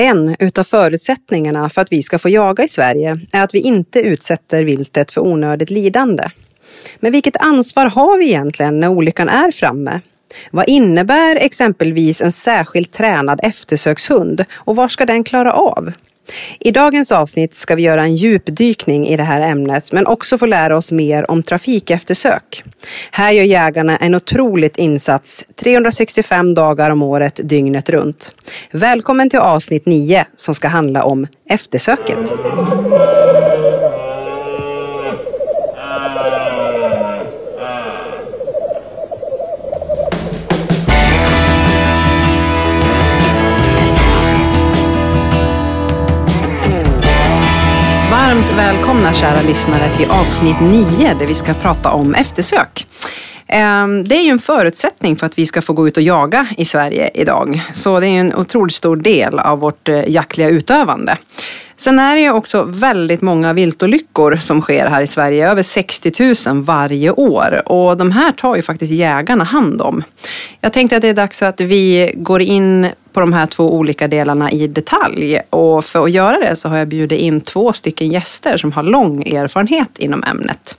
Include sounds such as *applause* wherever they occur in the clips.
En utav förutsättningarna för att vi ska få jaga i Sverige är att vi inte utsätter viltet för onödigt lidande. Men vilket ansvar har vi egentligen när olyckan är framme? Vad innebär exempelvis en särskilt tränad eftersökshund och vad ska den klara av? I dagens avsnitt ska vi göra en djupdykning i det här ämnet men också få lära oss mer om trafikeftersök. Här gör jägarna en otroligt insats 365 dagar om året dygnet runt. Välkommen till avsnitt 9 som ska handla om eftersöket. Välkomna kära lyssnare till avsnitt 9 där vi ska prata om eftersök. Ehm, det är ju en förutsättning för att vi ska få gå ut och jaga i Sverige idag. Så det är en otroligt stor del av vårt eh, jaktliga utövande. Sen är det ju också väldigt många viltolyckor som sker här i Sverige, över 60 000 varje år. Och de här tar ju faktiskt jägarna hand om. Jag tänkte att det är dags att vi går in på de här två olika delarna i detalj. Och för att göra det så har jag bjudit in två stycken gäster som har lång erfarenhet inom ämnet.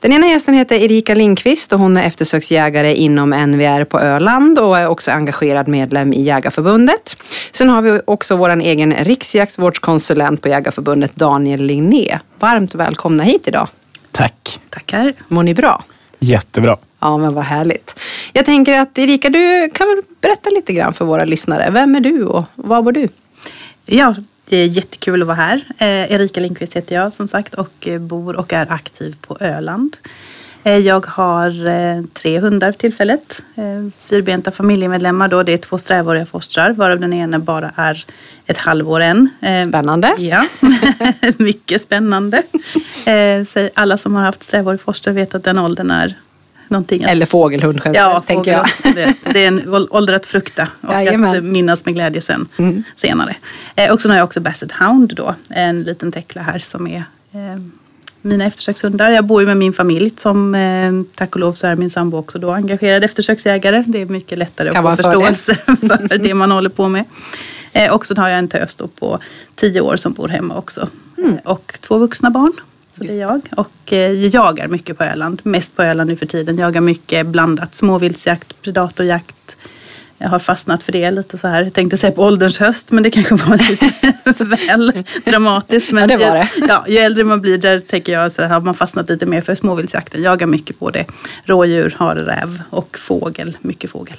Den ena gästen heter Erika Lindqvist och hon är eftersöksjägare inom NVR på Öland och är också engagerad medlem i Jägarförbundet. Sen har vi också vår egen riksjaktvårdskonsulent på Jägarförbundet, Daniel Ligné. Varmt välkomna hit idag. Tack. Tackar. Mår ni bra? Jättebra. Ja, men vad härligt. Jag tänker att Erika, du kan väl berätta lite grann för våra lyssnare. Vem är du och var bor du? Ja, det är jättekul att vara här. Eh, Erika Lindqvist heter jag som sagt och eh, bor och är aktiv på Öland. Eh, jag har tre hundar för tillfället. Fyrbenta familjemedlemmar då. Det är två strävåriga fostrar varav den ena bara är ett halvår än. Spännande. Ja, *laughs* mycket spännande. Alla som har haft strävårig foster vet att den åldern är någonting. Eller fågelhund generellt, ja, tänker jag. Det, det är en ålder att frukta och Jajamän. att minnas med glädje sen, mm. senare. Eh, och sen har jag också Basset Hound då, en liten teckla här som är eh, mina eftersökshundar. Jag bor ju med min familj som eh, tack och lov så är min sambo också då engagerad eftersöksjägare. Det är mycket lättare att få förståelse *laughs* för det man håller på med. Eh, och så har jag en tös då på tio år som bor hemma också. Mm. Och två vuxna barn. Så det är jag. Och eh, jagar mycket på Öland. Mest på Öland nu för tiden. Jagar mycket blandat. Småviltsjakt, predatorjakt. Jag har fastnat för det lite så här. Jag tänkte säga på ålderns höst men det kanske var lite *laughs* väl dramatiskt. Men ja, det var det. Ju, ja, ju äldre man blir där tänker jag så har man fastnat lite mer för småviltsjakten. Jagar mycket på det. Rådjur, hare, räv och fågel. Mycket fågel.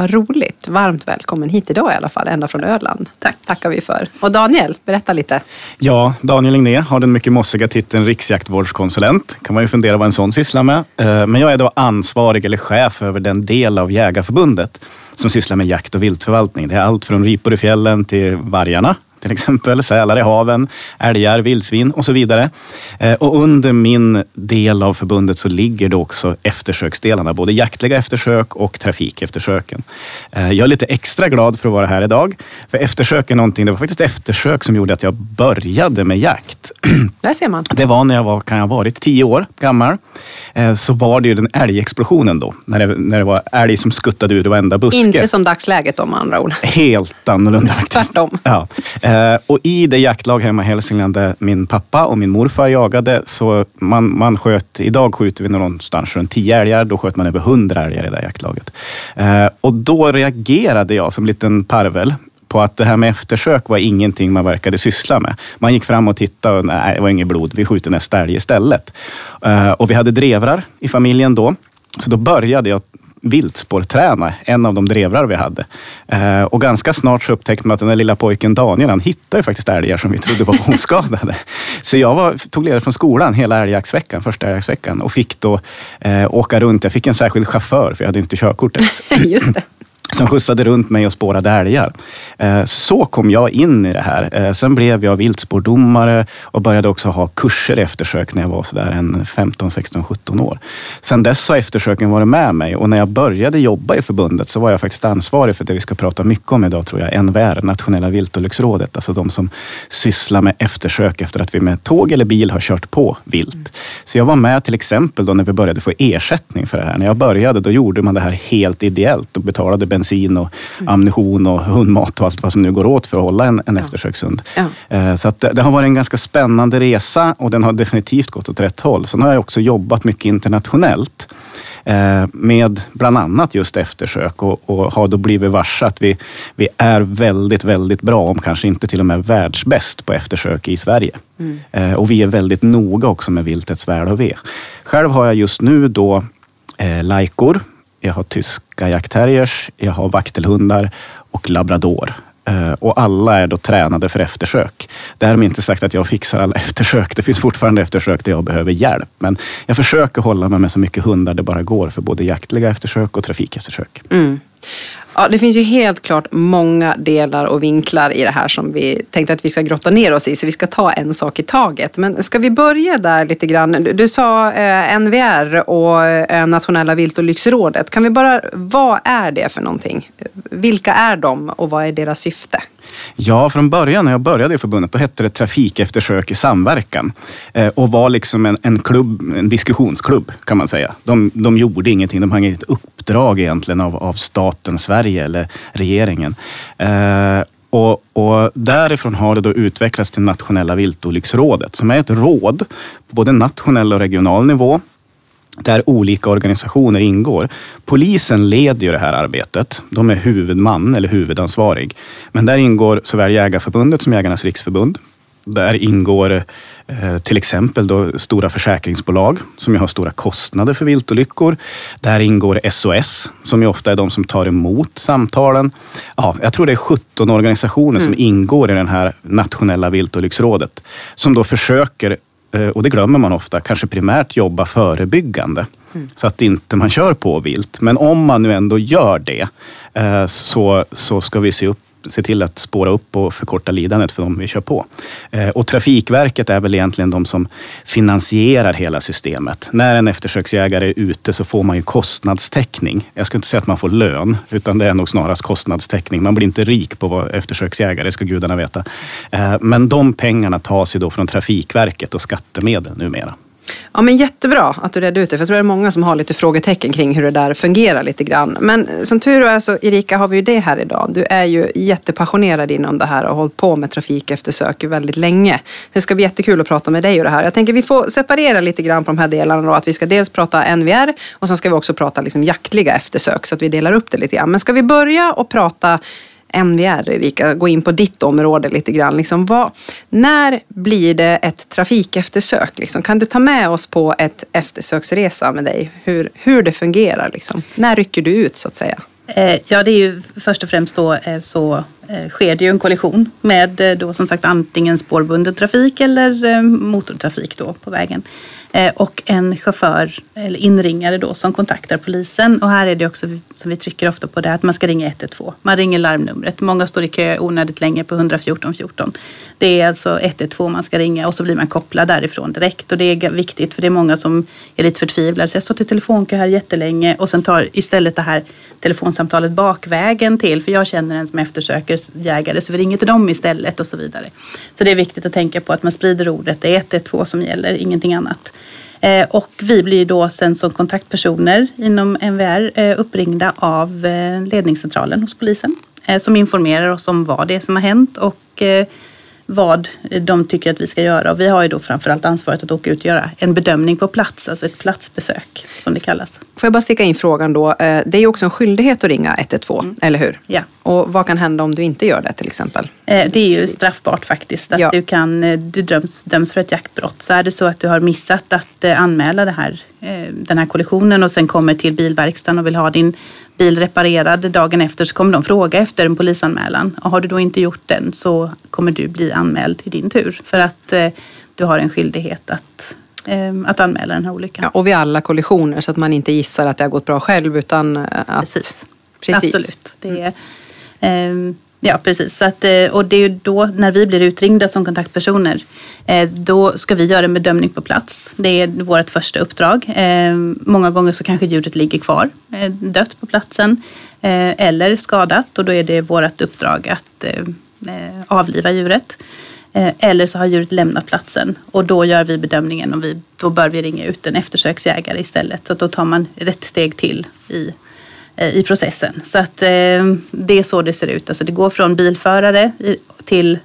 Vad roligt. Varmt välkommen hit idag i alla fall, ända från Öland. Tack. tackar vi för. Och Daniel, berätta lite. Ja, Daniel Ligné har den mycket mossiga titeln riksjaktvårdskonsulent. kan man ju fundera vad en sån sysslar med. Eh, men jag är då ansvarig eller chef över den del av Jägarförbundet som sysslar med jakt och viltförvaltning. Det är allt från ripor i fjällen till vargarna till exempel, sälar i haven, älgar, vildsvin och så vidare. Eh, och under min del av förbundet så ligger det också eftersöksdelarna, både jaktliga eftersök och trafikeftersöken. Eh, jag är lite extra glad för att vara här idag, för eftersök är någonting, det var faktiskt eftersök som gjorde att jag började med jakt. *clears throat* Där ser man. Det var när jag var, kan jag ha varit, tio år gammal. Eh, så var det ju den älgexplosionen då, när det, när det var älg som skuttade ur varenda buske. Inte som dagsläget med andra ord. Helt annorlunda *laughs* faktiskt. Tvärtom. Ja. Eh, och i det jaktlag hemma i Hälsingland där min pappa och min morfar jagade, så man, man sköt, idag skjuter vi någonstans runt 10 älgar, då sköt man över hundra älgar i det jaktlaget. Eh, och då reagerade jag som liten parvel på att det här med eftersök var ingenting man verkade syssla med. Man gick fram och tittade och nej, det var inget blod, vi skjuter nästa älg istället. Eh, och vi hade drevrar i familjen då. Så då började jag viltspårträna en av de drevrar vi hade. Eh, och ganska snart så upptäckte man att den där lilla pojken Daniel, han hittade faktiskt älgar som vi trodde var *laughs* oskadade. Så jag var, tog ledigt från skolan hela älgjaktsveckan, första älgjaktsveckan och fick då eh, åka runt. Jag fick en särskild chaufför för jag hade inte körkort ens. *laughs* Just det som skjutsade runt mig och spårade älgar. Eh, så kom jag in i det här. Eh, sen blev jag viltspårdomare och började också ha kurser i eftersök när jag var sådär en 15, 16, 17 år. Sen dess har eftersöken varit med mig och när jag började jobba i förbundet så var jag faktiskt ansvarig för det vi ska prata mycket om idag tror jag, NVR, Nationella viltolycksrådet. Alltså de som sysslar med eftersök efter att vi med tåg eller bil har kört på vilt. Så jag var med till exempel då när vi började få ersättning för det här. När jag började då gjorde man det här helt ideellt och betalade bensin och mm. ammunition och hundmat och allt vad som nu går åt för att hålla en, en ja. eftersökshund. Ja. Eh, så det, det, har varit en ganska spännande resa och den har definitivt gått åt rätt håll. Sen har jag också jobbat mycket internationellt eh, med bland annat just eftersök och, och har då blivit varse att vi, vi är väldigt, väldigt bra, om kanske inte till och med världsbäst på eftersök i Sverige. Mm. Eh, och vi är väldigt noga också med viltets väl och ve. Själv har jag just nu då eh, lajkor, jag har tyska jaktterriers, jag har vaktelhundar och labrador. Eh, och alla är då tränade för eftersök. Därmed inte sagt att jag fixar alla *laughs* eftersök. Det finns fortfarande eftersök där jag behöver hjälp. Men jag försöker hålla mig med så mycket hundar det bara går för både jaktliga eftersök och trafikeftersök. Mm. Ja, det finns ju helt klart många delar och vinklar i det här som vi tänkte att vi ska grotta ner oss i, så vi ska ta en sak i taget. Men ska vi börja där lite grann? Du, du sa eh, NVR och eh, Nationella viltolycksrådet. Kan vi bara, vad är det för någonting? Vilka är de och vad är deras syfte? Ja, från början när jag började i förbundet, då hette det Trafikeftersök i samverkan eh, och var liksom en, en, klubb, en diskussionsklubb kan man säga. De, de gjorde ingenting, de hade inget uppdrag egentligen av, av staten Sverige eller regeringen. Eh, och, och, därifrån har det då utvecklats till Nationella viltolycksrådet som är ett råd på både nationell och regional nivå där olika organisationer ingår. Polisen leder ju det här arbetet. De är huvudman eller huvudansvarig. Men där ingår såväl Jägarförbundet som Jägarnas riksförbund. Där ingår eh, till exempel då stora försäkringsbolag som har stora kostnader för viltolyckor. Där ingår SOS som ju ofta är de som tar emot samtalen. Ja, jag tror det är 17 organisationer mm. som ingår i det här nationella viltolycksrådet som då försöker och det glömmer man ofta, kanske primärt jobba förebyggande. Mm. Så att inte man kör på vilt. Men om man nu ändå gör det eh, så, så ska vi se upp se till att spåra upp och förkorta lidandet för de vi kör på. Eh, och Trafikverket är väl egentligen de som finansierar hela systemet. När en eftersöksjägare är ute så får man ju kostnadstäckning. Jag ska inte säga att man får lön, utan det är nog snarast kostnadstäckning. Man blir inte rik på att vara eftersöksjägare, ska gudarna veta. Eh, men de pengarna tas ju då från Trafikverket och skattemedel numera. Ja, men jättebra att du redde ut det, för jag tror det är många som har lite frågetecken kring hur det där fungerar lite grann. Men som tur är så, Erika, har vi ju det här idag. Du är ju jättepassionerad inom det här och har hållit på med trafikeftersök väldigt länge. Det ska bli jättekul att prata med dig och det här. Jag tänker vi får separera lite grann på de här delarna då, att vi ska dels prata NVR och sen ska vi också prata liksom jaktliga eftersök så att vi delar upp det lite grann. Men ska vi börja och prata MVR, Erika, gå in på ditt område lite grann. Liksom, vad, när blir det ett trafikeftersök? Liksom? Kan du ta med oss på ett eftersöksresa med dig? Hur, hur det fungerar? Liksom? När rycker du ut så att säga? Eh, ja, det är ju först och främst då eh, så eh, sker det ju en kollision med då som sagt antingen spårbunden trafik eller motortrafik då på vägen. Eh, och en chaufför eller inringare då som kontaktar polisen. Och här är det också som vi trycker ofta på det att man ska ringa 112. Man ringer larmnumret. Många står i kö onödigt länge på 114 14. Det är alltså 112 man ska ringa och så blir man kopplad därifrån direkt. Och det är viktigt för det är många som är lite förtvivlade. Så jag har stått i telefonkö här jättelänge och sen tar istället det här telefonsamtalet bakvägen till. För jag känner en som eftersöker jägare så vi ringer till dem istället och så vidare. Så det är viktigt att tänka på att man sprider ordet. Det är 112 som gäller, ingenting annat. Eh, och vi blir då sen som kontaktpersoner inom MVR eh, uppringda av eh, ledningscentralen hos polisen som informerar oss om vad det är som har hänt och vad de tycker att vi ska göra. Och vi har ju då framförallt ansvaret att åka ut och göra en bedömning på plats, alltså ett platsbesök som det kallas. Får jag bara sticka in frågan då. Eh, det är ju också en skyldighet att ringa 112, mm. eller hur? Ja. Och vad kan hända om du inte gör det till exempel? Eh, det är ju straffbart faktiskt. Att ja. du, kan, eh, du döms, döms för ett jaktbrott. Så är det så att du har missat att anmäla det här, den här kollisionen och sen kommer till bilverkstaden och vill ha din bil reparerad dagen efter så kommer de fråga efter en polisanmälan. Och har du då inte gjort den så kommer du bli anmäld i din tur. För att du har en skyldighet att att anmäla den här olyckan. Ja, och vid alla kollisioner så att man inte gissar att det har gått bra själv utan att... Precis. Precis. Absolut. Det är, eh, ja, precis. Så att, eh, och det är ju då när vi blir utringda som kontaktpersoner, eh, då ska vi göra en bedömning på plats. Det är vårt första uppdrag. Eh, många gånger så kanske djuret ligger kvar eh, dött på platsen eller skadat och då är det vårt uppdrag att avliva djuret. Eh, eller så har djuret lämnat platsen och då gör vi bedömningen och vi, då bör vi ringa ut en eftersöksjägare istället. Så då tar man ett steg till i eh, i processen. Så att eh, det är så det ser ut. Alltså det går från bilförare till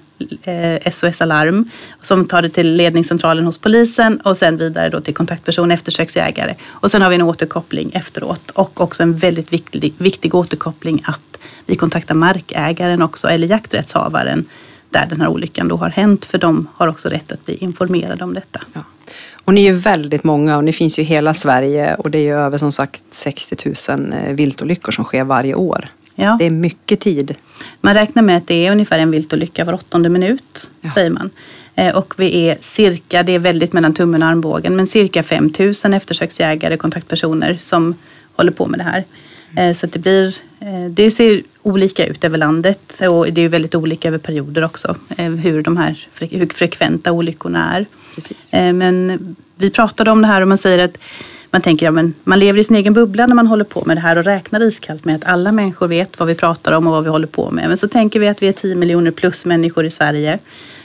SOS Alarm som tar det till ledningscentralen hos polisen och sen vidare då till kontaktperson, eftersöksjägare. Och sen har vi en återkoppling efteråt och också en väldigt viktig, viktig återkoppling att vi kontaktar markägaren också eller jakträttshavaren där den här olyckan då har hänt för de har också rätt att bli informerade om detta. Ja. Och ni är väldigt många och ni finns ju i hela Sverige och det är ju över som sagt 60 000 eh, viltolyckor som sker varje år. Ja. Det är mycket tid. Man räknar med att det är ungefär en viltolycka var åttonde minut, ja. säger man. Eh, och vi är cirka, det är väldigt mellan tummen och armbågen, men cirka 5 000 eftersöksjägare, kontaktpersoner som håller på med det här. Eh, så det, blir, det ser olika ut över landet och det är väldigt olika över perioder också hur, de här, hur frekventa olyckorna är. Precis. Men vi pratade om det här och man säger att man tänker att ja, man lever i sin egen bubbla när man håller på med det här och räknar iskallt med att alla människor vet vad vi pratar om och vad vi håller på med. Men så tänker vi att vi är 10 miljoner plus människor i Sverige.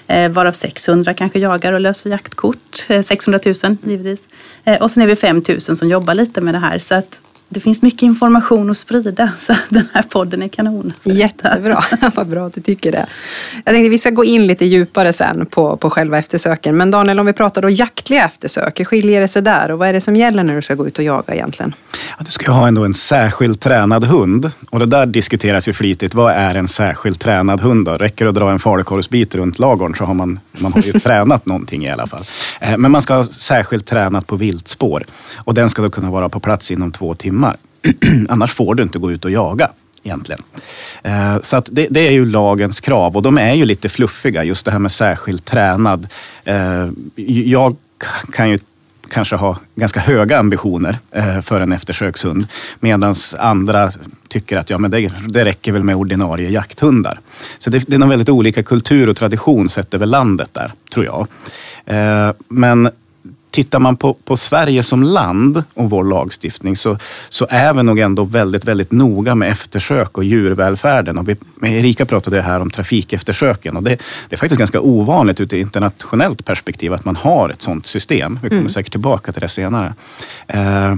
Eh, varav 600 kanske jagar och löser jaktkort. 600 000 givetvis. Eh, och sen är vi 5 000 som jobbar lite med det här. Så att det finns mycket information att sprida *laughs* så den här podden är kanon. Jättebra, *laughs* vad bra att du tycker det. Jag tänkte vi ska gå in lite djupare sen på, på själva eftersöken. Men Daniel, om vi pratar då jaktliga eftersök, hur skiljer det sig där och vad är det som gäller när du ska gå ut och jaga egentligen? Ja, du ska ju ha ändå en särskilt tränad hund och det där diskuteras ju flitigt. Vad är en särskilt tränad hund då? Räcker det att dra en falukorvsbit runt lagorn så har man, man har ju *laughs* tränat någonting i alla fall. Eh, men man ska ha särskilt tränat på viltspår och den ska då kunna vara på plats inom två timmar timmar. *clears throat* Annars får du inte gå ut och jaga egentligen. Eh, så att det, det, är ju lagens krav och de är ju lite fluffiga, just det här med särskilt tränad. Eh, jag kan ju kanske ha ganska höga ambitioner eh, för en eftersökshund. Medan andra tycker att ja, men det, det räcker väl med ordinarie jakthundar. Så det, det är nog väldigt olika kultur och tradition sett över landet där, tror jag. Men tittar man på, på Sverige som land och vår lagstiftning så, så är vi nog ändå väldigt, väldigt noga med eftersök och djurvälfärden. Och vi, Erika pratade här om trafikeftersöken och det, det är faktiskt ganska ovanligt ur ett internationellt perspektiv att man har ett sådant system. Vi kommer mm. säkert tillbaka till det senare. Eh,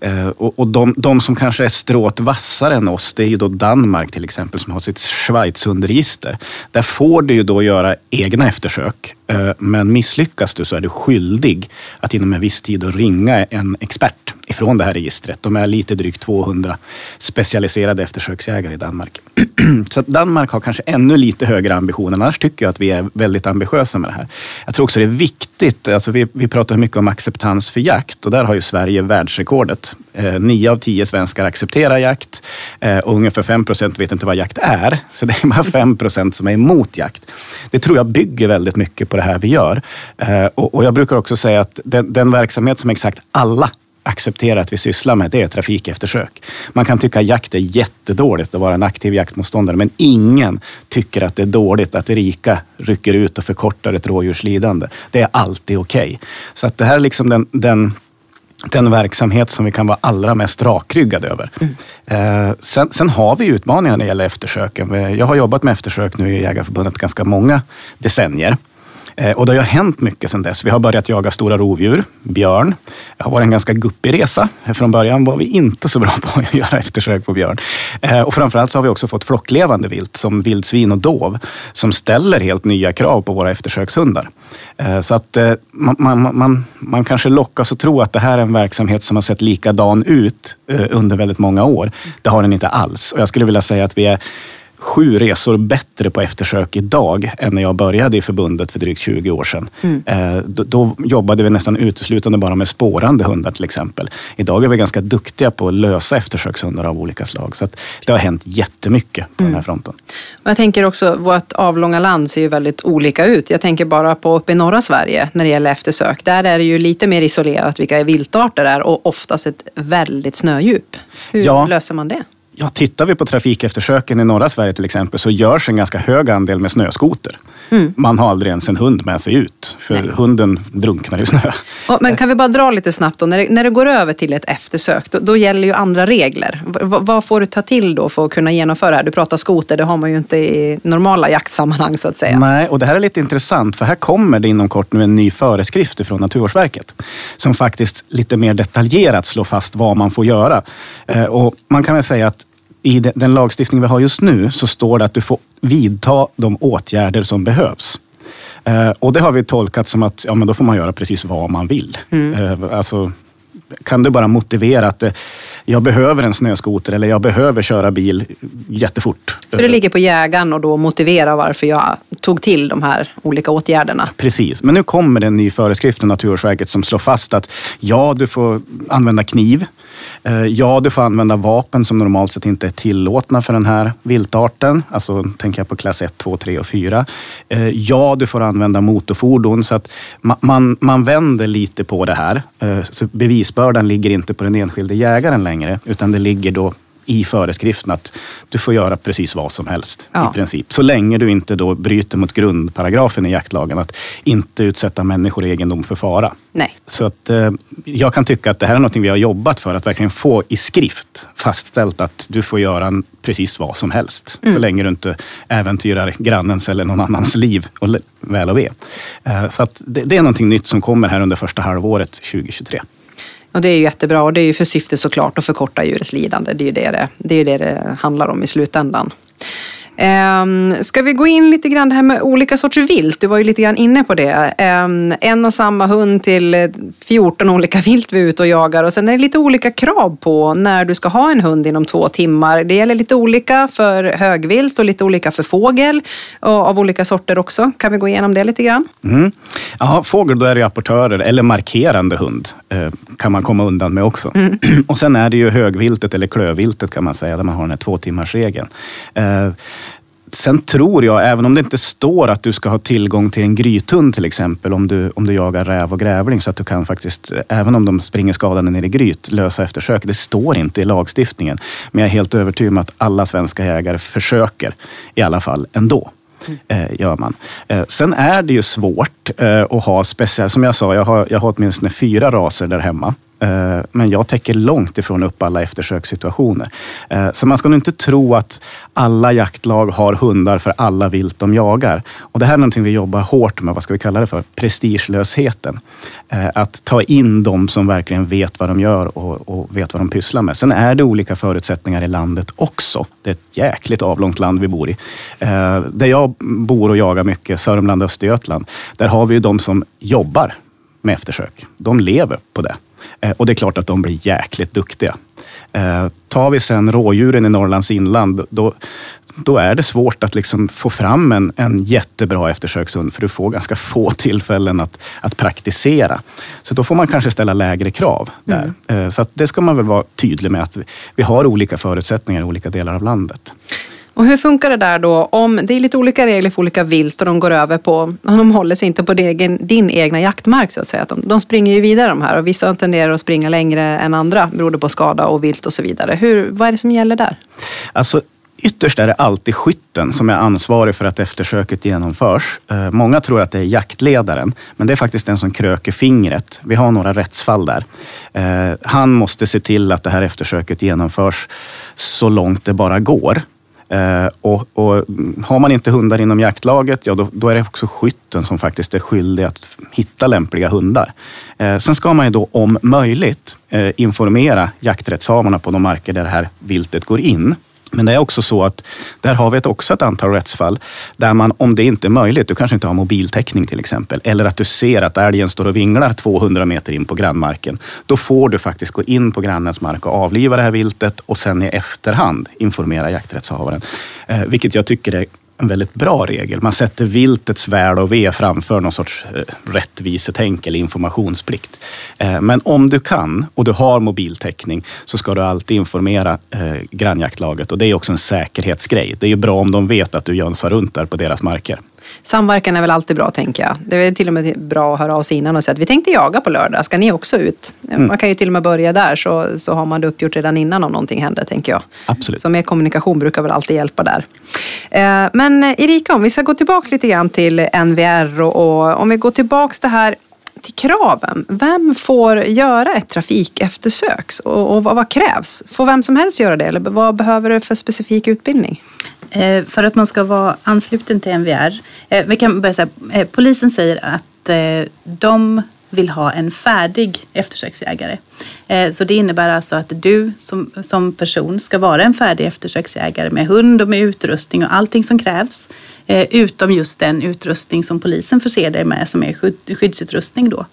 Eh, och, och de, de, som kanske är stråt vassare än oss, det är ju då Danmark till exempel som har sitt Schweizhundregister. Där får du ju då göra egna eftersök. Eh, men misslyckas du så är du skyldig att inom en viss tid ringa en expert ifrån det här registret. De är lite drygt 200 specialiserade eftersöksjägare i Danmark. *clears throat* Så Danmark har kanske ännu lite högre ambitioner. Annars tycker jag att vi är väldigt ambitiösa med det här. Jag tror också det är viktigt. Alltså vi, vi pratar mycket om acceptans för jakt och där har ju Sverige världsrekordet. Eh, nio av tio svenskar accepterar jakt eh, och ungefär fem procent vet inte vad jakt är. Så det är bara fem procent som är emot jakt. Det tror jag bygger väldigt mycket på det här vi gör. Eh, och, och jag brukar också säga att den, den verksamhet som exakt alla acceptera att vi sysslar med, det är trafikeftersök. Man kan tycka jakt är jättedåligt att vara en aktiv jaktmotståndare, men ingen tycker att det är dåligt att rika rycker ut och förkortar ett rådjurslidande. Det är alltid okej. Okay. Så att det här är liksom den, den den verksamhet som vi kan vara allra mest rakryggade över. Mm. Eh, sen, sen, har vi utmaningar när det gäller eftersöken. Jag har jobbat med eftersök nu i Jägarförbundet ganska många decennier. Eh, och det har hänt mycket sedan dess. Vi har börjat jaga stora rovdjur, björn. Det har varit en ganska guppig resa. Från början var vi inte så bra *laughs* på att göra eftersök på björn. Eh, och framförallt så har vi också fått flocklevande vilt som vildsvin och dov som ställer helt nya krav på våra eftersökshundar. Eh, så att man, man, man, man kanske lockas att tro att det här är en verksamhet som har sett likadan ut under väldigt många år. Det har den inte alls. Och jag skulle vilja säga att vi är sju resor bättre på eftersök idag än när jag började i förbundet för drygt 20 år sedan. Mm. Eh, då, då, jobbade vi nästan uteslutande bara med spårande hundar till exempel. Idag är vi ganska duktiga på att lösa eftersökshundar av olika slag. Så det har hänt jättemycket på mm. den här fronten. Och jag tänker också, vårt avlånga land ser ju väldigt olika ut. Jag tänker bara på uppe i norra Sverige när det gäller eftersök. Där är det ju lite mer isolerat vilka viltarter det är och oftast ett väldigt snödjup. Hur ja. löser man det? Ja, tittar vi på trafikeftersöken i norra Sverige till exempel så görs en ganska hög andel med snöskoter. Mm. Man har aldrig ens en hund med sig ut, för Nej. hunden drunknar i snö. Men kan vi bara dra lite snabbt då, när det, när det går över till ett eftersök, då, då gäller ju andra regler. V vad får du ta till då för att kunna genomföra det här? Du pratar skoter, det har man ju inte i normala jaktsammanhang så att säga. Nej, och det här är lite intressant, för här kommer det inom kort nu en ny föreskrift från Naturvårdsverket som faktiskt lite mer detaljerat slår fast vad man får göra. Eh, och man kan väl säga att i den lagstiftning vi har just nu så står det att du får vidta de åtgärder som behövs. Eh, och det har vi tolkat som att ja, men då får man göra precis vad man vill. Mm. Eh, alltså, kan du bara motivera att jag behöver en snöskoter eller jag behöver köra bil jättefort. För det ligger på jägaren och då motivera varför jag tog till de här olika åtgärderna. Precis, men nu kommer det en ny föreskrift från Naturvårdsverket som slår fast att ja, du får använda kniv. Eh, ja, du får använda vapen som normalt sett inte är tillåtna för den här viltarten. Alltså tänker jag på klass 1, 2, 3 och 4. Eh, ja, du får använda motorfordon. Så att man, man vänder lite på det här. Eh, så bevisbördan ligger inte på den enskilde jägaren längre, utan det ligger då i föreskriften att du får göra precis vad som helst ja. i princip. Så länge du inte då bryter mot grundparagrafen i jaktlagen att inte utsätta människor och egendom för fara. Nej. Så att, eh, jag kan tycka att det här är något vi har jobbat för att verkligen få i skrift fastställt att du får göra precis vad som helst. Mm. Så länge du inte äventyrar grannens eller någon annans liv och väl och ve. Eh, så att det, det är någonting nytt som kommer här under första halvåret 2023. Och det är ju jättebra och det är ju för syfte såklart att förkorta djurets lidande. Det är ju det det, det, är det, det handlar om i slutändan. Um, ska vi gå in lite grann det här med olika sorters vilt? Du var ju lite grann inne på det. Um, en och samma hund till eh, 14 olika *laughs* vilt vi är ute och jagar och sen är det lite olika krav på när du ska ha en hund inom två timmar. Det gäller lite olika för högvilt och lite olika för fågel och av olika sorter också. Kan vi gå igenom det lite grann? Mm. Ja, fågel då är det apportörer eller markerande hund eh, kan man komma undan med också. Mm. *clears throat* och sen är det ju högviltet eller klövviltet kan man säga där man har den här två timmars regeln. Eh, Sen tror jag, även om det inte står att du ska ha tillgång till en grythund till exempel, om du, om du jagar räv och grävling, så att du kan faktiskt, även om de springer skadade ner i gryt, lösa eftersök. Det står inte i lagstiftningen. Men jag är helt övertygad om att alla svenska jägare försöker i alla fall ändå. Eh, gör man. Eh, sen är det ju svårt eh, att ha speciella, som jag sa, jag har, jag har åtminstone fyra raser där hemma. Eh, men jag täcker långt ifrån upp alla eftersökssituationer. Eh, så man ska nog inte tro att alla jaktlag har hundar för alla vilt de jagar. Och det här är någonting vi jobbar hårt med, vad ska vi kalla det för? Prestigelösheten. Eh, att ta in de som verkligen vet vad de gör och, och vet vad de pysslar med. Sen är det olika förutsättningar i landet också. Det är ett jäkligt avlångt land vi bor i. Där jag bor och jagar mycket, Sörmland och Östergötland, där har vi ju de som jobbar med eftersök. De lever på det. Eh, och det är klart att de blir jäkligt duktiga. Eh, tar vi sen rådjuren i Norrlands inland, då, då är det svårt att liksom få fram en, en jättebra eftersökshund, för du får ganska få *laughs* tillfällen att, att praktisera. Så då får man kanske ställa lägre krav där. Mm. Eh, så det ska man väl vara tydlig med, att vi har olika förutsättningar i olika delar av landet. Och hur funkar det där då om det är lite olika regler för olika vilt och de går över på, de håller sig inte på din, din egna jaktmark så att säga. De, de springer ju vidare de här och vissa tenderar att springa längre än andra beroende på skada och vilt och så vidare. Hur, vad är det som gäller där? Alltså, Ytterst är det alltid skytten som är ansvarig för att eftersöket genomförs. Eh, många tror att det är jaktledaren, men det är faktiskt den som kröker fingret. Vi har några rättsfall där. Eh, han måste se till att det här eftersöket genomförs så långt det bara går. Eh, och, och, har man inte hundar inom jaktlaget, ja då, då, är det också skytten som faktiskt är skyldig att hitta lämpliga hundar. Eh, sen ska man ju då om möjligt eh, informera jakträttshavarna på de marker där det här viltet går in. Men det är också så att där har vi också ett antal rättsfall där man, om det inte är möjligt, du kanske inte har mobiltäckning till exempel, eller att du ser att älgen står och vinglar 200 meter in på grannmarken. Då får du faktiskt gå in på grannens mark och avliva det här viltet och sen i efterhand informera jakträttshavaren. Eh, vilket jag tycker är en väldigt bra regel. Man sätter viltets väl och ve framför någon sorts eh, rättvisetänk eller informationsplikt. Eh, men om du kan och du har mobiltäckning så ska du alltid informera eh, grannjaktlaget och det är också en säkerhetsgrej. Det är ju bra om de vet att du jönsar runt där på deras marker. Samverkan är väl alltid bra tänker jag. Det är till och med bra att höra av sig innan och säga att vi tänkte jaga på lördag, ska ni också ut? Mm. Man kan ju till och med börja där så, så har man det uppgjort redan innan om någonting händer tänker jag. Absolut. Så mer kommunikation brukar väl alltid hjälpa där. Eh, men Erika, om vi ska gå tillbaka lite grann till NVR och, och om vi går tillbaka det här till kraven. Vem får göra ett trafikeftersök och, och vad, vad, krävs? Får vem som helst göra det eller vad behöver du för specifik utbildning? Eh, för att man ska vara ansluten till MVR, eh, vi kan börja säga, eh, polisen säger att de vill ha en färdig eftersöksjägare. Så det innebär alltså att du som, som person ska vara en färdig eftersöksjägare med hund och med utrustning och allting som krävs. Utom just den utrustning som polisen förser dig med som är skyddsutrustning då.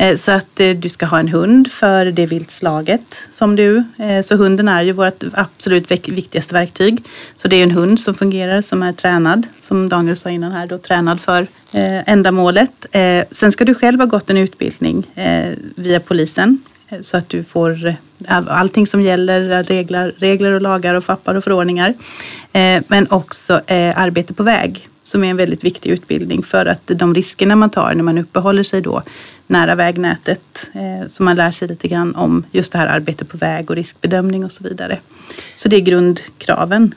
Eh, så att eh, du ska ha en hund för det viltslaget som du. Eh, så hunden är ju vårt absolut viktigaste verktyg. Så det är en hund som fungerar, som är tränad, som Daniel sa innan här, då, tränad för ändamålet. Sen ska du själv ha gått en utbildning via polisen så att du får allting som gäller, regler, regler och lagar och fappar och förordningar. Men också arbete på väg som är en väldigt viktig utbildning för att de riskerna man tar när man uppehåller sig då nära vägnätet. Eh, så man lär sig lite grann om just det här arbetet på väg och riskbedömning och så vidare. Så det är grundkraven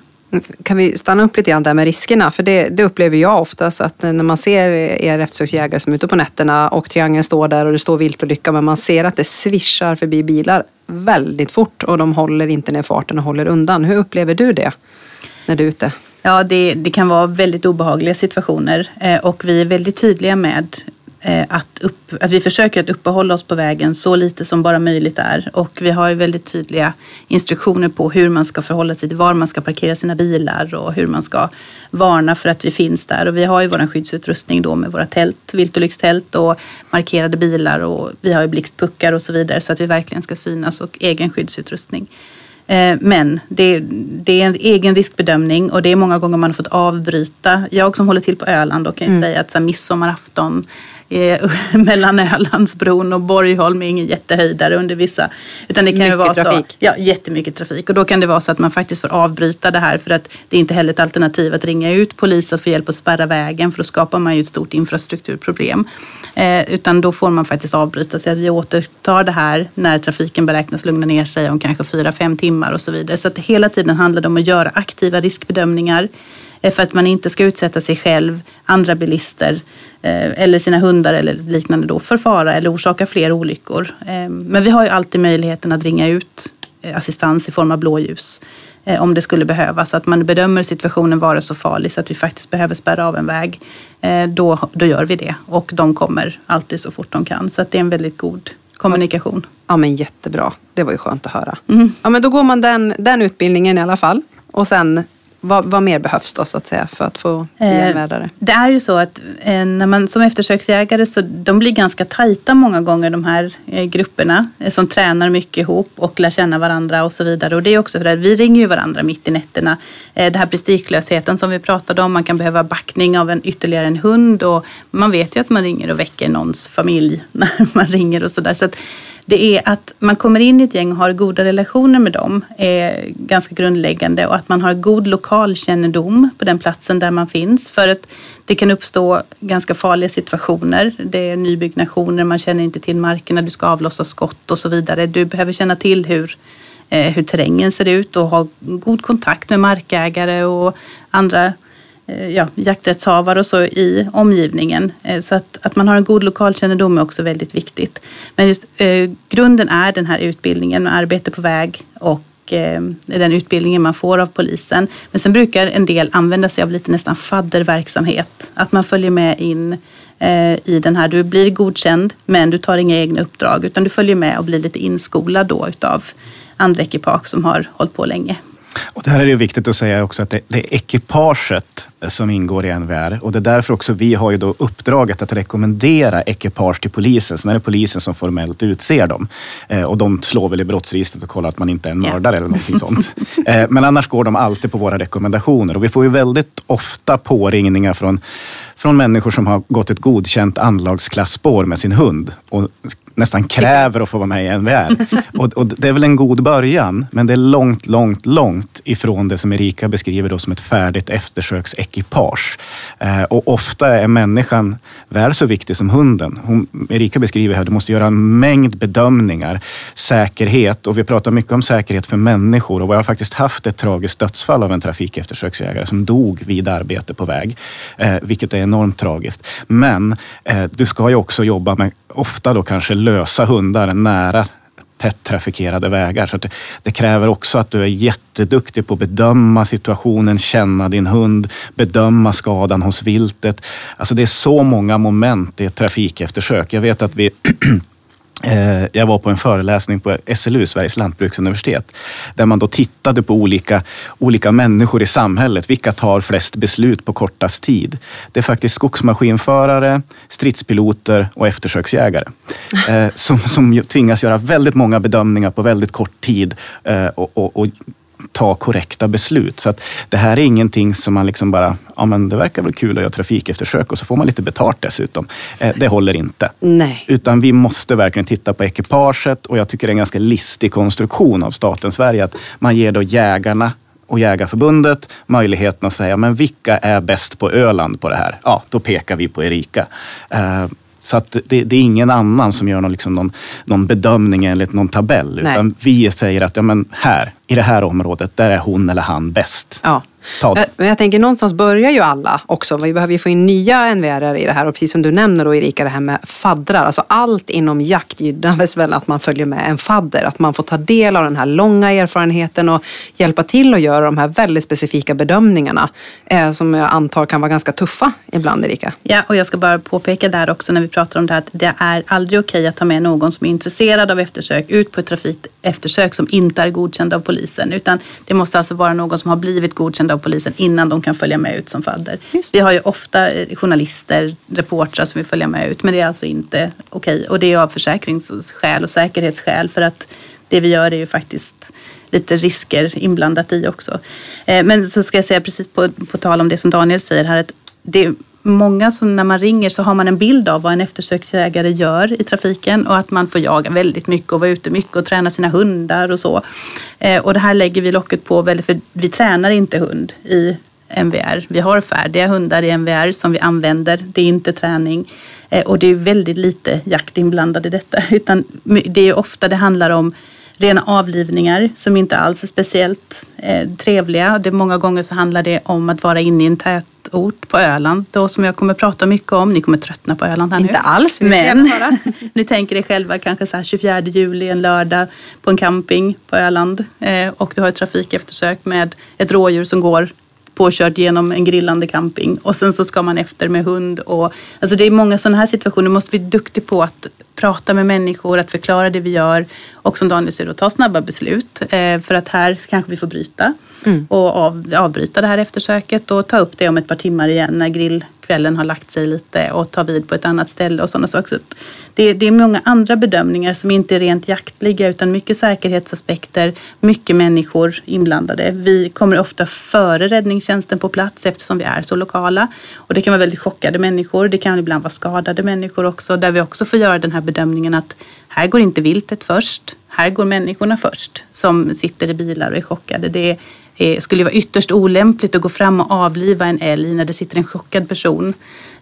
kan vi stanna upp lite grann där med riskerna? För det, det upplever jag oftast att när man ser er eftersöksjägare som är ute på nätterna och triangeln står där och det står viltolycka men man ser att det svischar förbi bilar väldigt fort och de håller inte ner farten och håller undan. Hur upplever du det när du är ute? Ja, det, det kan vara väldigt obehagliga situationer eh, och vi är väldigt tydliga med eh, att, upp, att vi försöker att uppehålla oss på vägen så lite som bara möjligt är. Och vi har väldigt tydliga instruktioner på hur man ska förhålla sig till var man ska parkera sina bilar och hur man ska varna för att vi finns där. Och vi har ju vår skyddsutrustning då med våra tält, viltolyckstält och markerade bilar och vi har ju blixtpuckar och så vidare så att vi verkligen ska synas och egen skyddsutrustning. Eh, men det, det, är en egen riskbedömning och det är många gånger man har fått avbryta. Jag som håller till på Öland och kan mm. säga att så här, midsommarafton eh, *laughs* mellan Ölandsbron och Borgholm är ingen jättehöjdare under vissa. Utan det kan mycket ju vara trafik. Så, ja, jättemycket trafik. Och då kan det vara så att man faktiskt får avbryta det här för att det är inte heller ett alternativ att ringa ut polis att få hjälp att spärra vägen för då skapar man ju ett stort infrastrukturproblem. Eh, utan då får man faktiskt avbryta sig att vi återtar det här när trafiken beräknas lugna ner sig om kanske fyra, fem timmar och så vidare. Så att hela tiden handlar det om att göra aktiva riskbedömningar för att man inte ska utsätta sig själv, andra bilister Eh, eller sina hundar eller liknande då för fara eller orsaka fler olyckor. Eh, men vi har ju alltid möjligheten att ringa ut eh, assistans i form av blåljus om det skulle behövas. Att man bedömer situationen vara så farlig så att vi faktiskt behöver spärra av en väg. Då, då gör vi det och de kommer alltid så fort de kan. Så att det är en väldigt god kommunikation. Ja men jättebra. Det var ju skönt att höra. Mm. Ja men då går man den, den utbildningen i alla fall. Och sen vad, vad, mer behövs då så att säga för att få bli eh, Det är ju så att eh, när man som eftersöksjägare så de blir ganska tajta många gånger de här eh, grupperna eh, som tränar mycket ihop och lär känna varandra och så vidare. Och det är också för att vi ringer ju varandra mitt i nätterna. Eh, det här prestigelösheten som vi pratade om, man kan behöva backning av en ytterligare en hund och man vet ju att man ringer och väcker någons familj *laughs* när man ringer och sådär. Så, där. så det är att man kommer in i ett gäng och har goda relationer med dem är ganska grundläggande och att man har god lokalkännedom på den platsen där man finns. För att det kan uppstå ganska farliga situationer. Det är nybyggnationer, man känner inte till markerna, du ska avlossa skott och så vidare. Du behöver känna till hur, eh, hur terrängen ser ut och ha god kontakt med markägare och andra Eh, ja, jakträttshavare och så i omgivningen. Eh, så att, att man har en god lokalkännedom är också väldigt viktigt. Men just eh, grunden är den här utbildningen med arbete på väg och eh, den utbildningen man får av polisen. Men sen brukar en del använda sig av lite nästan fadderverksamhet. Att man följer med in eh, i den här, du blir godkänd men du tar inga egna uppdrag utan du följer med och blir lite inskolad då utav andra ekipage som har hållit på länge. Och det här är det viktigt att säga också att det, det, är ekipaget som ingår i NVR och det är därför också vi har ju då uppdraget att rekommendera ekipage till polisen. Sen är det polisen som formellt utser dem eh, och de slår väl i brottsregistret och kollar att man inte är en mördare yeah. eller någonting sånt. *laughs* Eh, men annars går de alltid på våra rekommendationer och vi får ju väldigt ofta påringningar från från människor som har gått ett godkänt anlagsklassspår med sin hund och nästan kräver att få vara med i NVR. *laughs* Och, och, det är väl en god början, men det är långt, långt, långt ifrån det som Erika beskriver då som ett färdigt eftersöksekipage. Eh, och ofta är människan väl så viktig som hunden. Hon, Erika beskriver här du måste göra en mängd bedömningar. Säkerhet, och vi pratar mycket om säkerhet för människor. Och vi har faktiskt haft ett tragiskt dödsfall av en trafikeftersöksjägare som dog vid arbete på väg. Eh, vilket är enormt tragiskt. Men eh, du ska ju också jobba med, ofta då kanske lösa hundar nära tätt trafikerade vägar. Så det, det, kräver också att du är jätteduktig på att bedöma situationen, känna din hund, bedöma skadan hos viltet. Alltså det är så många moment i ett trafikeftersök. Jag vet att vi *clears throat* jag var på en föreläsning på SLU, Sveriges lantbruksuniversitet, där man då tittade på olika, olika människor i samhället. Vilka tar flest beslut på kortast tid? Det är faktiskt skogsmaskinförare, stridspiloter och eftersöksjägare *laughs* eh, som, som tvingas göra väldigt många bedömningar på väldigt kort tid eh, och, och, och ta korrekta beslut. Så att det här är ingenting som man liksom bara, ja men det verkar väl kul att göra trafikeftersök och så får man lite betalt dessutom. Eh, det håller inte. Nej. Utan vi måste verkligen titta på ekipaget och jag tycker det är en ganska listig konstruktion av staten Sverige att man ger då jägarna och Jägarförbundet möjligheten att säga, men vilka är bäst på Öland på det här? Ja, då pekar vi på Erika. Eh, så att det, det, är ingen annan som gör någon, liksom någon, någon bedömning enligt någon tabell. Nej. Utan vi säger att ja, men här, i det här området, där är hon eller han bäst. Ja. Men jag tänker någonstans börjar ju alla också. Vi behöver ju få in nya NVR i det här och precis som du nämner då Erika, det här med faddrar. Alltså allt inom jakt gynnas väl att man följer med en fadder. Att man får ta del av den här långa erfarenheten och hjälpa till att göra de här väldigt specifika bedömningarna eh, som jag antar kan vara ganska tuffa ibland Erika. Ja, och jag ska bara påpeka där också när vi pratar om det här att det är aldrig okej att ta med någon som är intresserad av eftersök ut på ett trafikeftersök som inte är godkänd av polisen. Utan det måste alltså vara någon som har blivit godkänd av polisen innan de kan följa med ut som fadder. Vi har ju ofta eh, journalister, reportrar som vill följa med ut men det är alltså inte okej. Okay. Och det är av försäkringsskäl och säkerhetsskäl för att det vi gör är ju faktiskt lite risker inblandat i också. Eh, men så ska jag säga precis på, på tal om det som Daniel säger här att det många som när man ringer så har man en bild av vad en eftersöksjägare gör i trafiken och att man får jaga väldigt mycket och vara ute mycket och träna sina hundar och så. Eh, och det här lägger vi locket på väldigt för vi tränar inte hund i MVR. Vi har färdiga hundar i MVR som vi använder. Det är inte träning eh, och det är väldigt lite jakt inblandad i detta *laughs* utan det är ofta det handlar om rena avlivningar som inte alls är speciellt eh, trevliga. Det, många gånger så handlar det om att vara inne i en tätort på Öland då som jag kommer prata mycket om. Ni kommer tröttna på Öland här inte nu. Inte alls, men *laughs* ni tänker er själva kanske så här 24 juli en lördag på en camping på Öland eh, och du har ett trafikeftersök med ett rådjur som går påkört genom en grillande camping och sen så ska man efter med hund. Och, alltså det är många sådana här situationer. måste vi bli duktiga på att prata med människor, att förklara det vi gör och som Daniel säger, ta snabba beslut. Eh, för att här kanske vi får bryta mm. och av, avbryta det här eftersöket och ta upp det om ett par timmar igen när grillkvällen har lagt sig lite och ta vid på ett annat ställe och sådana saker. Det, det är många andra bedömningar som inte är rent jaktliga utan mycket säkerhetsaspekter, mycket människor inblandade. Vi kommer ofta före räddningstjänsten på plats eftersom vi är så lokala och det kan vara väldigt chockade människor. Det kan ibland vara skadade människor också där vi också får göra den här bedömningen att här går inte viltet först, här går människorna först som sitter i bilar och är chockade. Det eh, skulle vara ytterst olämpligt att gå fram och avliva en älg när det sitter en chockad person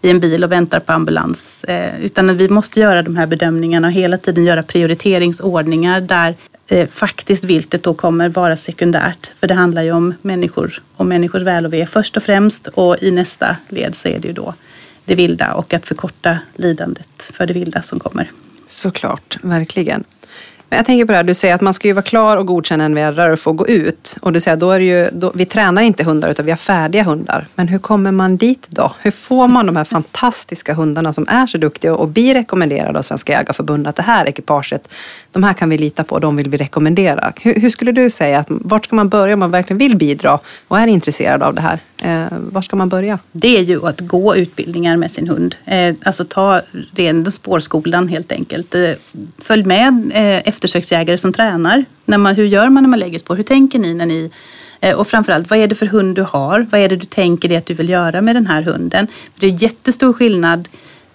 i en bil och väntar på ambulans. Eh, utan vi måste göra de här bedömningarna och hela tiden göra prioriteringsordningar där eh, faktiskt viltet då kommer vara sekundärt. För det handlar ju om människor och människors väl och ve först och främst och i nästa led så är det ju då det vilda och att förkorta lidandet för det vilda som kommer. Såklart, verkligen. Men jag tänker på det här, du säger att man ska ju vara klar och godkänna en vädrare och få gå ut. Och du säger då är det ju, då, vi tränar inte hundar utan vi har färdiga hundar. Men hur kommer man dit då? Hur får man de här fantastiska hundarna som är så duktiga och blir rekommenderade av Svenska Jägareförbundet att det här ekipaget, de här kan vi lita på, de vill vi rekommendera. Hur, hur skulle du säga, att, vart ska man börja om man verkligen vill bidra och är intresserad av det här? Eh, var ska man börja? Det är ju att gå utbildningar med sin hund. Eh, alltså ta ren spårskolan helt enkelt. Eh, följ med eh, eftersöksjägare som tränar. När man, hur gör man när man lägger spår? Hur tänker ni när ni eh, och framförallt, vad är det för hund du har? Vad är det du tänker dig att du vill göra med den här hunden? Det är jättestor skillnad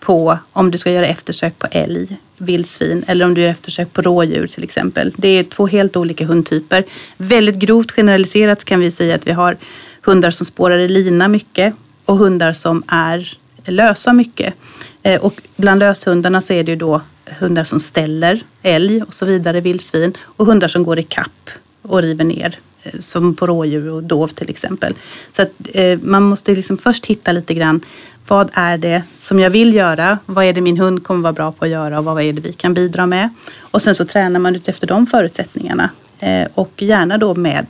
på om du ska göra eftersök på älg, vildsvin eller om du gör eftersök på rådjur till exempel. Det är två helt olika hundtyper. Väldigt grovt generaliserat kan vi säga att vi har hundar som spårar i lina mycket. och hundar som är lösa mycket. Eh, och bland löshundarna så är det ju då hundar som ställer älg och så vidare, vildsvin och hundar som går i kapp och river ner eh, som på rådjur och dov till exempel. Så att, eh, man måste liksom först hitta lite grann vad är det som jag vill göra? Vad är det min hund kommer vara bra på att göra och vad är det vi kan bidra med? Och sen så tränar man efter de förutsättningarna eh, och gärna då med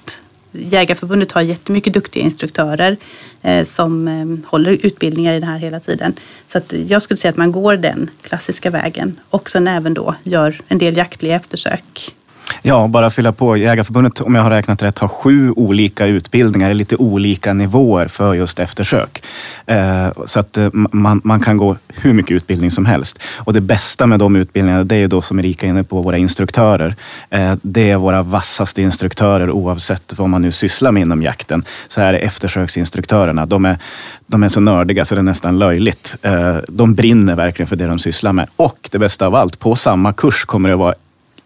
Jägarförbundet har jättemycket duktiga instruktörer eh, som eh, håller utbildningar i det här hela tiden. Så att jag skulle säga att man går den klassiska vägen och sen även då gör en del jaktliga eftersök Ja, bara fylla på. Jägarförbundet, om jag har räknat rätt, har sju olika utbildningar i lite olika nivåer för just eftersök. Eh, så att eh, man, man, kan gå hur mycket utbildning som helst. Och det bästa med de utbildningarna, det är då som Erika är inne på, våra instruktörer. Eh, det är våra vassaste instruktörer oavsett vad man nu sysslar med inom jakten. Så är det eftersöksinstruktörerna. De är, de är så nördiga så det är nästan löjligt. De brinner verkligen för det de sysslar med. Och det bästa av allt, på samma kurs kommer det vara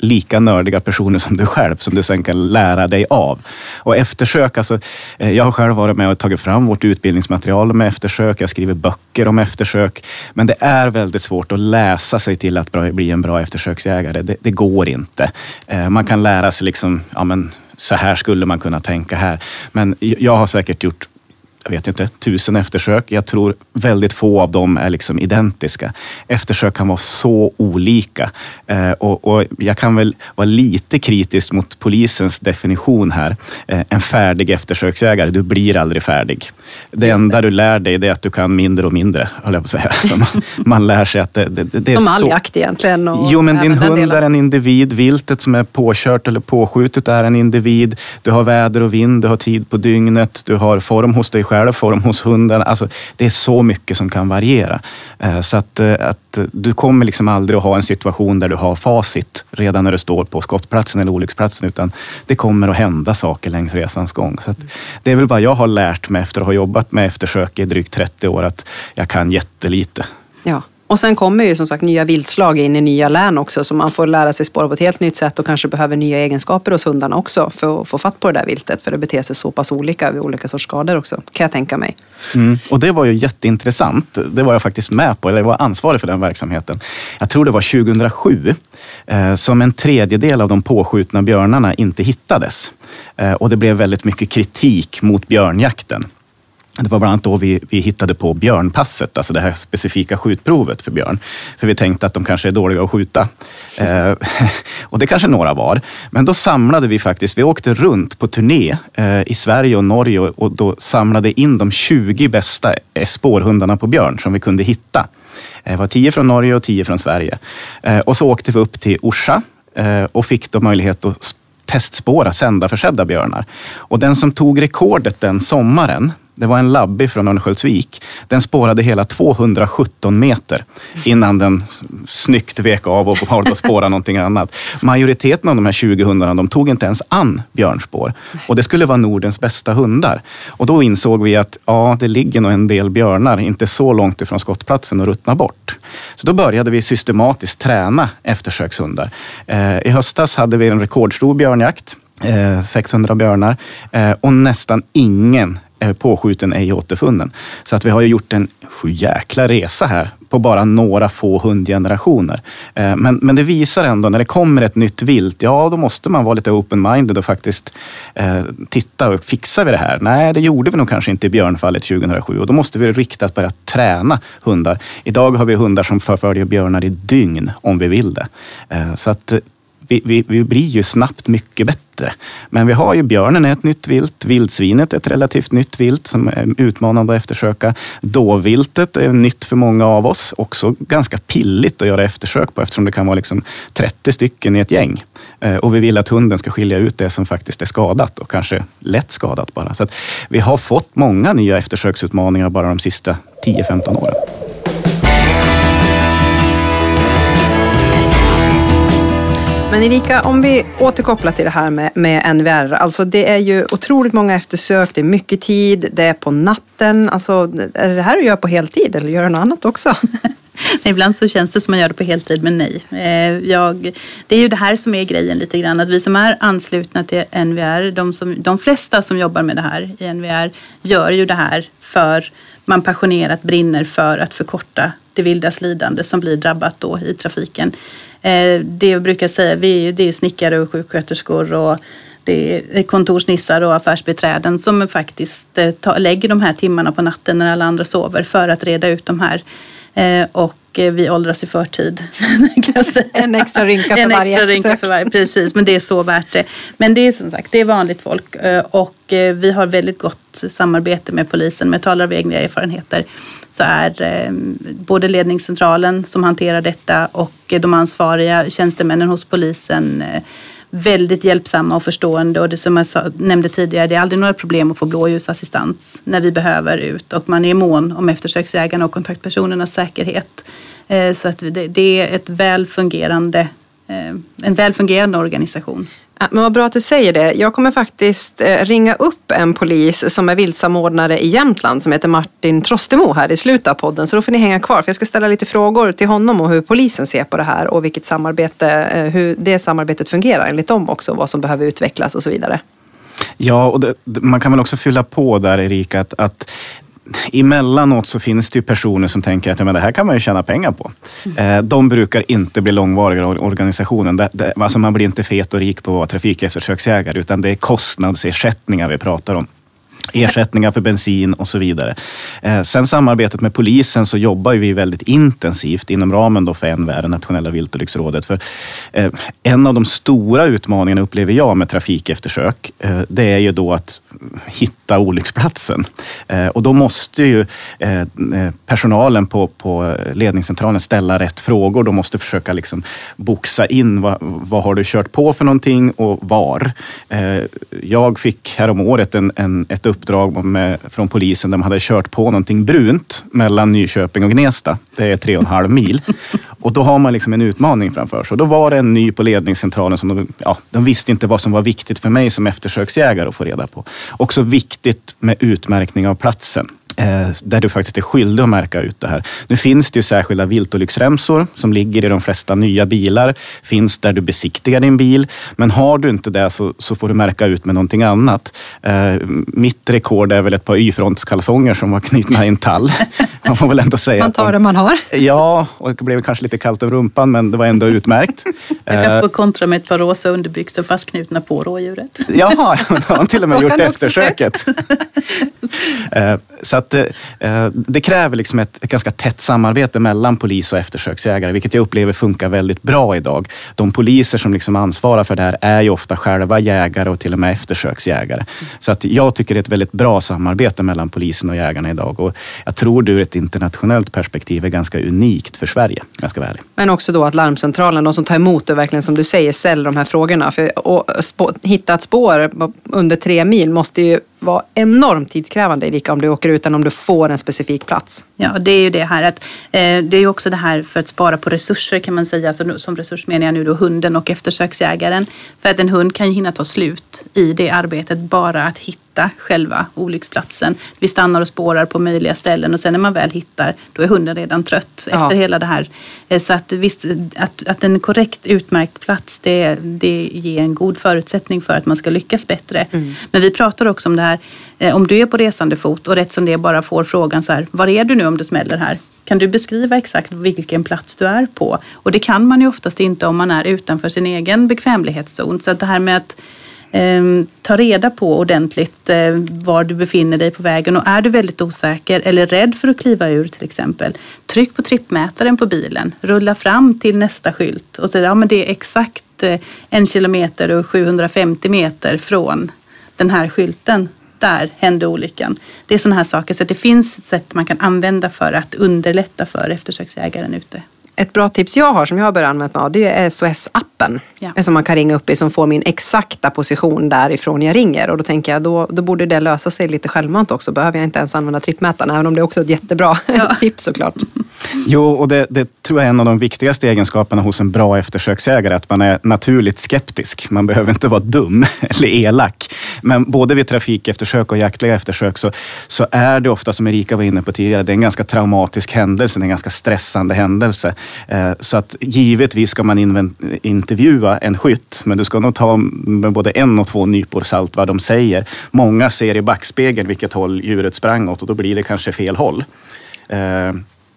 lika nördiga personer som du själv, som du sen kan lära dig av. Och eftersök, alltså, eh, jag har själv varit med och tagit fram vårt utbildningsmaterial med eftersök. Jag skriver böcker om eftersök. Men det är väldigt svårt att läsa sig till att bli en bra eftersöksjägare. Det, det går inte. Eh, man kan lära sig liksom, ja men så här skulle man kunna tänka här. Men jag har säkert gjort jag vet inte, tusen eftersök. Jag tror väldigt få av dem är liksom identiska. Eftersök kan vara så olika. Eh, och, och, jag kan väl vara lite kritisk mot polisens definition här. Eh, en färdig eftersöksjägare, du blir aldrig färdig. Det Just enda det. du lär dig är att du kan mindre och mindre, höll jag på att säga. man, *laughs* man lär sig att det, det, det är Som all jakt egentligen. jo, men din hund är en individ. Viltet som är påkört eller påskjutet är en individ. Du har väder och vind, du har tid på dygnet, du har form hos dig själv, form hos hunden. Alltså, det är så mycket som kan variera. Eh, så att, eh, att du kommer liksom aldrig att ha en situation där du har facit redan när du står på skottplatsen eller olycksplatsen, utan det kommer att hända saker längs resans gång. Så det är väl vad jag har lärt mig efter att ha jobbat med eftersök i drygt 30 år, att jag kan jättelite. Ja. Och sen kommer ju som sagt nya viltslag in i nya län också så man får lära sig spåra på ett helt nytt sätt och kanske behöver nya egenskaper hos hundarna också för att få fatt på det där viltet. För det beter sig så pass olika vid olika sorts skador också, kan jag tänka mig. Mm. Och det var ju jätteintressant. Det var jag faktiskt med på, eller jag var ansvarig för den verksamheten. Jag tror det var 2007 eh, som en tredjedel av de påskjutna björnarna inte hittades. Eh, och det blev väldigt mycket kritik mot björnjakten. Det var bland annat då vi, vi hittade på björnpasset, alltså det här specifika skjutprovet för björn. För vi tänkte att de kanske är dåliga att skjuta. Eh, *laughs* och det kanske några var. Men då samlade vi faktiskt, vi åkte runt på turné eh, i Sverige och Norge och, och då samlade in de 20 bästa eh, spårhundarna på björn som vi kunde hitta. Eh, det var 10 från Norge och 10 från Sverige. Eh, och så åkte vi upp till Orsa eh, och fick då möjlighet att testspåra sändarförsedda björnar. Och den som tog rekordet den sommaren, det var en labby från Örnsköldsvik. Den spårade hela 217 meter innan den snyggt vek av och valde att spåra någonting annat. Majoriteten av de här 20 hundarna de tog inte ens an björnspår. Och det skulle vara Nordens bästa hundar. Och då insåg vi att ja, det ligger nog en del björnar inte så långt ifrån skottplatsen och ruttna bort. Så då började vi systematiskt träna eftersökshundar. Eh, I höstas hade vi en rekordstor björnjakt. 600 eh, björnar eh, och nästan ingen Eh, påskjuten, ej återfunnen. Så att vi har ju gjort en jäkla resa här på bara några få hundgenerationer. Eh, men, men det visar ändå, när det kommer ett nytt vilt, ja då måste man vara lite open-minded och faktiskt eh, titta, och fixar vi det här? Nej, det gjorde vi nog kanske inte i björnfallet 2007 och då måste vi riktat börja träna hundar. Idag har vi hundar som förföljer björnar i dygn om vi vill det. Eh, så att vi, vi, vi, blir ju snabbt mycket bättre. Men vi har ju björnen är ett nytt vilt, vildsvinet är ett relativt nytt vilt som är utmanande att eftersöka. Dåviltet är nytt för många av oss, också ganska pilligt att göra eftersök på eftersom det kan vara liksom 30 stycken i ett gäng. Eh, och vi vill att hunden ska skilja ut det som faktiskt är skadat och kanske lätt skadat bara. Så vi har fått många nya eftersöksutmaningar bara de sista 10-15 åren. Men Erika, om vi återkopplar till det här med, med NVR. Alltså det är ju otroligt många eftersök, det är mycket tid, det är på natten. Alltså, är det här du gör på heltid eller gör du något annat också? *laughs* Ibland så känns det som man gör det på heltid, men nej. Eh, jag, det är ju det här som är grejen lite grann, att vi som är anslutna till NVR, de, som, de flesta som jobbar med det här i NVR, gör ju det här för man passionerat brinner för att förkorta det vildas lidande som blir drabbat då i trafiken. Eh, det jag brukar säga, vi, det är snickare och sjuksköterskor och det är kontorsnissar och affärsbiträden som faktiskt eh, lägger de här timmarna på natten när alla andra sover för att reda ut de här. Eh, och vi åldras i förtid. *laughs* en extra rynka för en varje. Extra rynka för varje, precis, men det är så värt det. Men det är som sagt, det är vanligt folk och vi har väldigt gott samarbete med polisen. Med talar av egna erfarenheter så är eh, både ledningscentralen som hanterar detta och eh, de ansvariga tjänstemännen hos polisen eh, väldigt hjälpsamma och förstående och det som jag nämnde tidigare, det är aldrig några problem att få blåljusassistans när vi behöver ut och man är mån om eftersöksägarna och kontaktpersonernas säkerhet. Så att det är ett väl fungerande, en väl fungerande organisation. Men vad bra att du säger det. Jag kommer faktiskt eh, ringa upp en polis som är viltsamordnare i Jämtland som heter Martin Trostemo här i slutet av podden. Så då får ni hänga kvar för jag ska ställa lite frågor till honom och hur polisen ser på det här och vilket samarbete, eh, hur det samarbetet fungerar enligt dem också. Vad som behöver utvecklas och så vidare. Ja, och det, man kan väl också fylla på där Erika att, att emellanåt så finns det ju personer som tänker att men det här kan man ju tjäna pengar på. Mm. De brukar inte bli långvariga i organisationen. Det, det, alltså man blir inte fet och rik på att vara trafikeftersöksjägare utan det är kostnadsersättningar vi pratar om ersättningar för bensin och så vidare. Eh, sen samarbetet med polisen så jobbar vi väldigt intensivt inom ramen då för NVR, Nationella viltolycksrådet. För eh, en av de stora utmaningarna upplever jag med trafikeftersök, eh, det är ju då att hitta olycksplatsen. Och då måste ju personalen på, på ledningscentralen ställa rätt frågor. De måste försöka liksom boxa in vad, vad har du kört på för någonting och var. Jag fick häromåret en, en, ett uppdrag med, från polisen där de hade kört på någonting brunt mellan Nyköping och Gnesta. Det är tre och en *laughs* halv mil. Och då har man liksom en utmaning framför sig. Och då var det en ny på ledningscentralen som de, ja, de visste inte vad som var viktigt för mig som eftersöksjägare att få reda på. Också viktigt med utmärkning av platsen. Eh, där du faktiskt är skyldig att märka ut det här. Nu finns det ju särskilda viltolycksremsor som ligger i de flesta nya bilar. Finns där du besiktigar din bil. Men har du inte det så, så får du märka ut med någonting annat. Eh, mitt rekord är väl ett par Y-frontskalsonger som var knutna i en tall. *laughs* Man får väl ändå säga man tar det man har. Ja, och det blev kanske lite kallt över rumpan men det var ändå utmärkt. *laughs* Jag kan få kontra med ett par rosa underbyxor fastknutna på rådjuret. Jaha, *laughs* har han till och med gjort eftersöket. så att eh, eh, det kräver liksom ett, ett, ganska tätt samarbete mellan polis och eftersöksjägare, vilket jag upplever funkar väldigt bra idag. De poliser som liksom ansvarar för det här är ju ofta själva jägare och till och med eftersöksjägare. Så att jag tycker det är ett väldigt bra samarbete mellan polisen och jägarna idag. Och jag tror det ur ett internationellt perspektiv är ganska unikt för Sverige, om jag ska vara ärlig. Men också då att larmcentralen, de som tar emot det, verkligen som du säger, ställer de här frågorna. För att hitta ett spår under tre mil måste ju vara enormt tidskrävande Erika om du åker ut än om du får en specifik plats. Ja, det är ju det här att eh, det är ju också det här för att spara på resurser kan man säga. Alltså, som resurs menar jag nu då hunden och eftersöksjägaren. För att en hund kan ju hinna ta slut i det arbetet bara att hitta hitta själva olycksplatsen. Vi stannar och spårar på möjliga ställen och sen när man väl hittar då är hunden redan trött ja. efter hela det här. Eh, så att visst, att, att en korrekt utmärkt plats det, det ger en god förutsättning för att man ska lyckas bättre. Mm. Men vi pratar också om det här, eh, om du är på resande fot och rätt som det bara får frågan så här, var är du nu om det smäller här? Kan du beskriva exakt vilken plats du är på? Och det kan man ju oftast inte om man är utanför sin egen bekvämlighetszon. Så att det här med att Ehm, ta reda på ordentligt eh, var du befinner dig på vägen och är du väldigt osäker eller rädd för att kliva ur till exempel, tryck på trippmätaren på bilen, rulla fram till nästa skylt och säg ja men det är exakt eh, en kilometer och 750 meter från den här skylten där hände olyckan. Det är sådana här saker, så det finns sätt man kan använda för att underlätta för eftersöksjägaren ute. Ett bra tips jag har som jag har börjat använda mig av det är SOS-appen. Ja. Som man kan ringa upp i som får min exakta position därifrån jag ringer. Och då tänker jag då, då borde det lösa sig lite självmant också. Behöver jag inte ens använda trippmätaren. Även om det är också ett jättebra *laughs* ja. tips såklart. Jo, och det, det, tror jag är en av de viktigaste egenskaperna hos en bra eftersöksägare, att man är naturligt skeptisk. Man behöver inte vara dum *laughs* eller elak. Men både vid trafikeftersök och jaktliga eftersök så, så är det ofta, som Erika var inne på tidigare, det är en ganska traumatisk händelse, en ganska stressande händelse. Eh, så att givetvis ska man intervjua en skytt, men du ska nog ta med både en och två nypor salt vad de säger. Många ser i backspegeln vilket håll djuret sprang åt och då blir det kanske fel håll. Eh,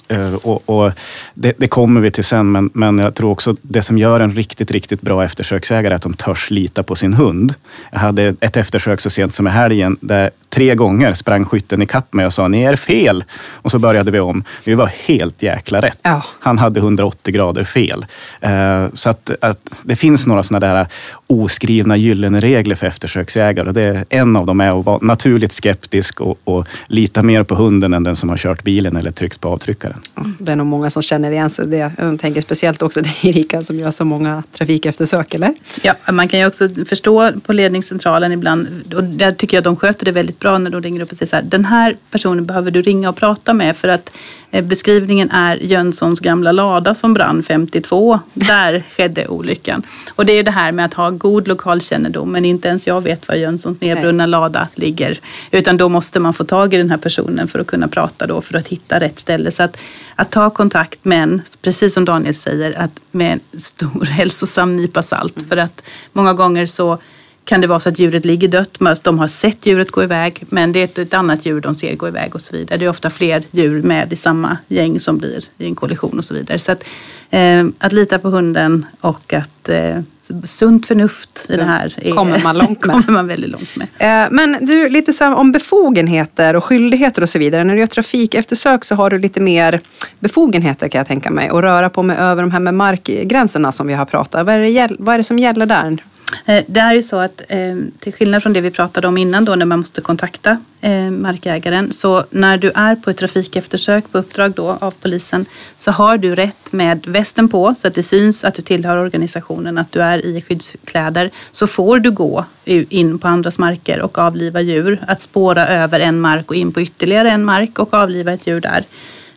Eh, Eh, och, och det, det, kommer vi till sen, men, men jag tror också det som gör en riktigt, riktigt bra eftersöksägare är att de törs lita på sin hund. Jag hade ett eftersök så sent som i helgen där tre gånger sprang skytten i kapp mig och sa ni är fel. Och så började vi om. Vi var helt jäkla rätt. Ja. Han hade 180 grader fel. Uh, så att, att, det finns några sådana där oskrivna gyllene regler för eftersöksägare. Och det, en av dem är att vara naturligt skeptisk och, och lita mer på hunden än den som har kört bilen eller tryckt på avtryckaren. Det är nog många som känner igen sig det. Jag tänker speciellt också dig Erika som gör så många trafikeftersök, eller? Ja, man kan ju också förstå på ledningscentralen ibland, och där tycker jag de sköter det väldigt bra när de ringer upp och säger så här, den här personen behöver du ringa och prata med för att eh, beskrivningen är Jönssons gamla lada som brann 52. Där *laughs* skedde olyckan. Och det är det här med att ha god lokalkännedom, men inte ens jag vet var Jönssons nedbrunna lada ligger. Utan då måste man få tag i den här personen för att kunna prata då, för att hitta rätt ställe. Så att, att ta kontakt, men precis som Daniel säger, att med en stor *laughs* hälsosam nypa salt. För att många gånger så kan det vara så att djuret ligger dött. De har sett djuret gå iväg men det är ett, ett annat djur de ser gå iväg och så vidare. Det är ofta fler djur med i samma gäng som blir i en kollision och så vidare. Så att, eh, att lita på hunden och att eh, sunt förnuft i det här är, kommer man långt *laughs* med. kommer man väldigt långt med. Eh, men du, lite så om befogenheter och skyldigheter och så vidare. När du gör trafikeftersök så har du lite mer befogenheter kan jag tänka mig. Och röra på mig över de här med markgränserna som vi har pratat. Vad är det, vad är det som gäller där? Eh, det är ju så att eh, till skillnad från det vi pratade om innan då när man måste kontakta eh, markägaren. Så när du är på ett trafikeftersök på uppdrag då av polisen så har du rätt med västen på så att det syns att du tillhör organisationen, att du är i skyddskläder. Så får du gå in på andras marker och avliva djur. Att spåra över en mark och in på ytterligare en mark och avliva ett djur där.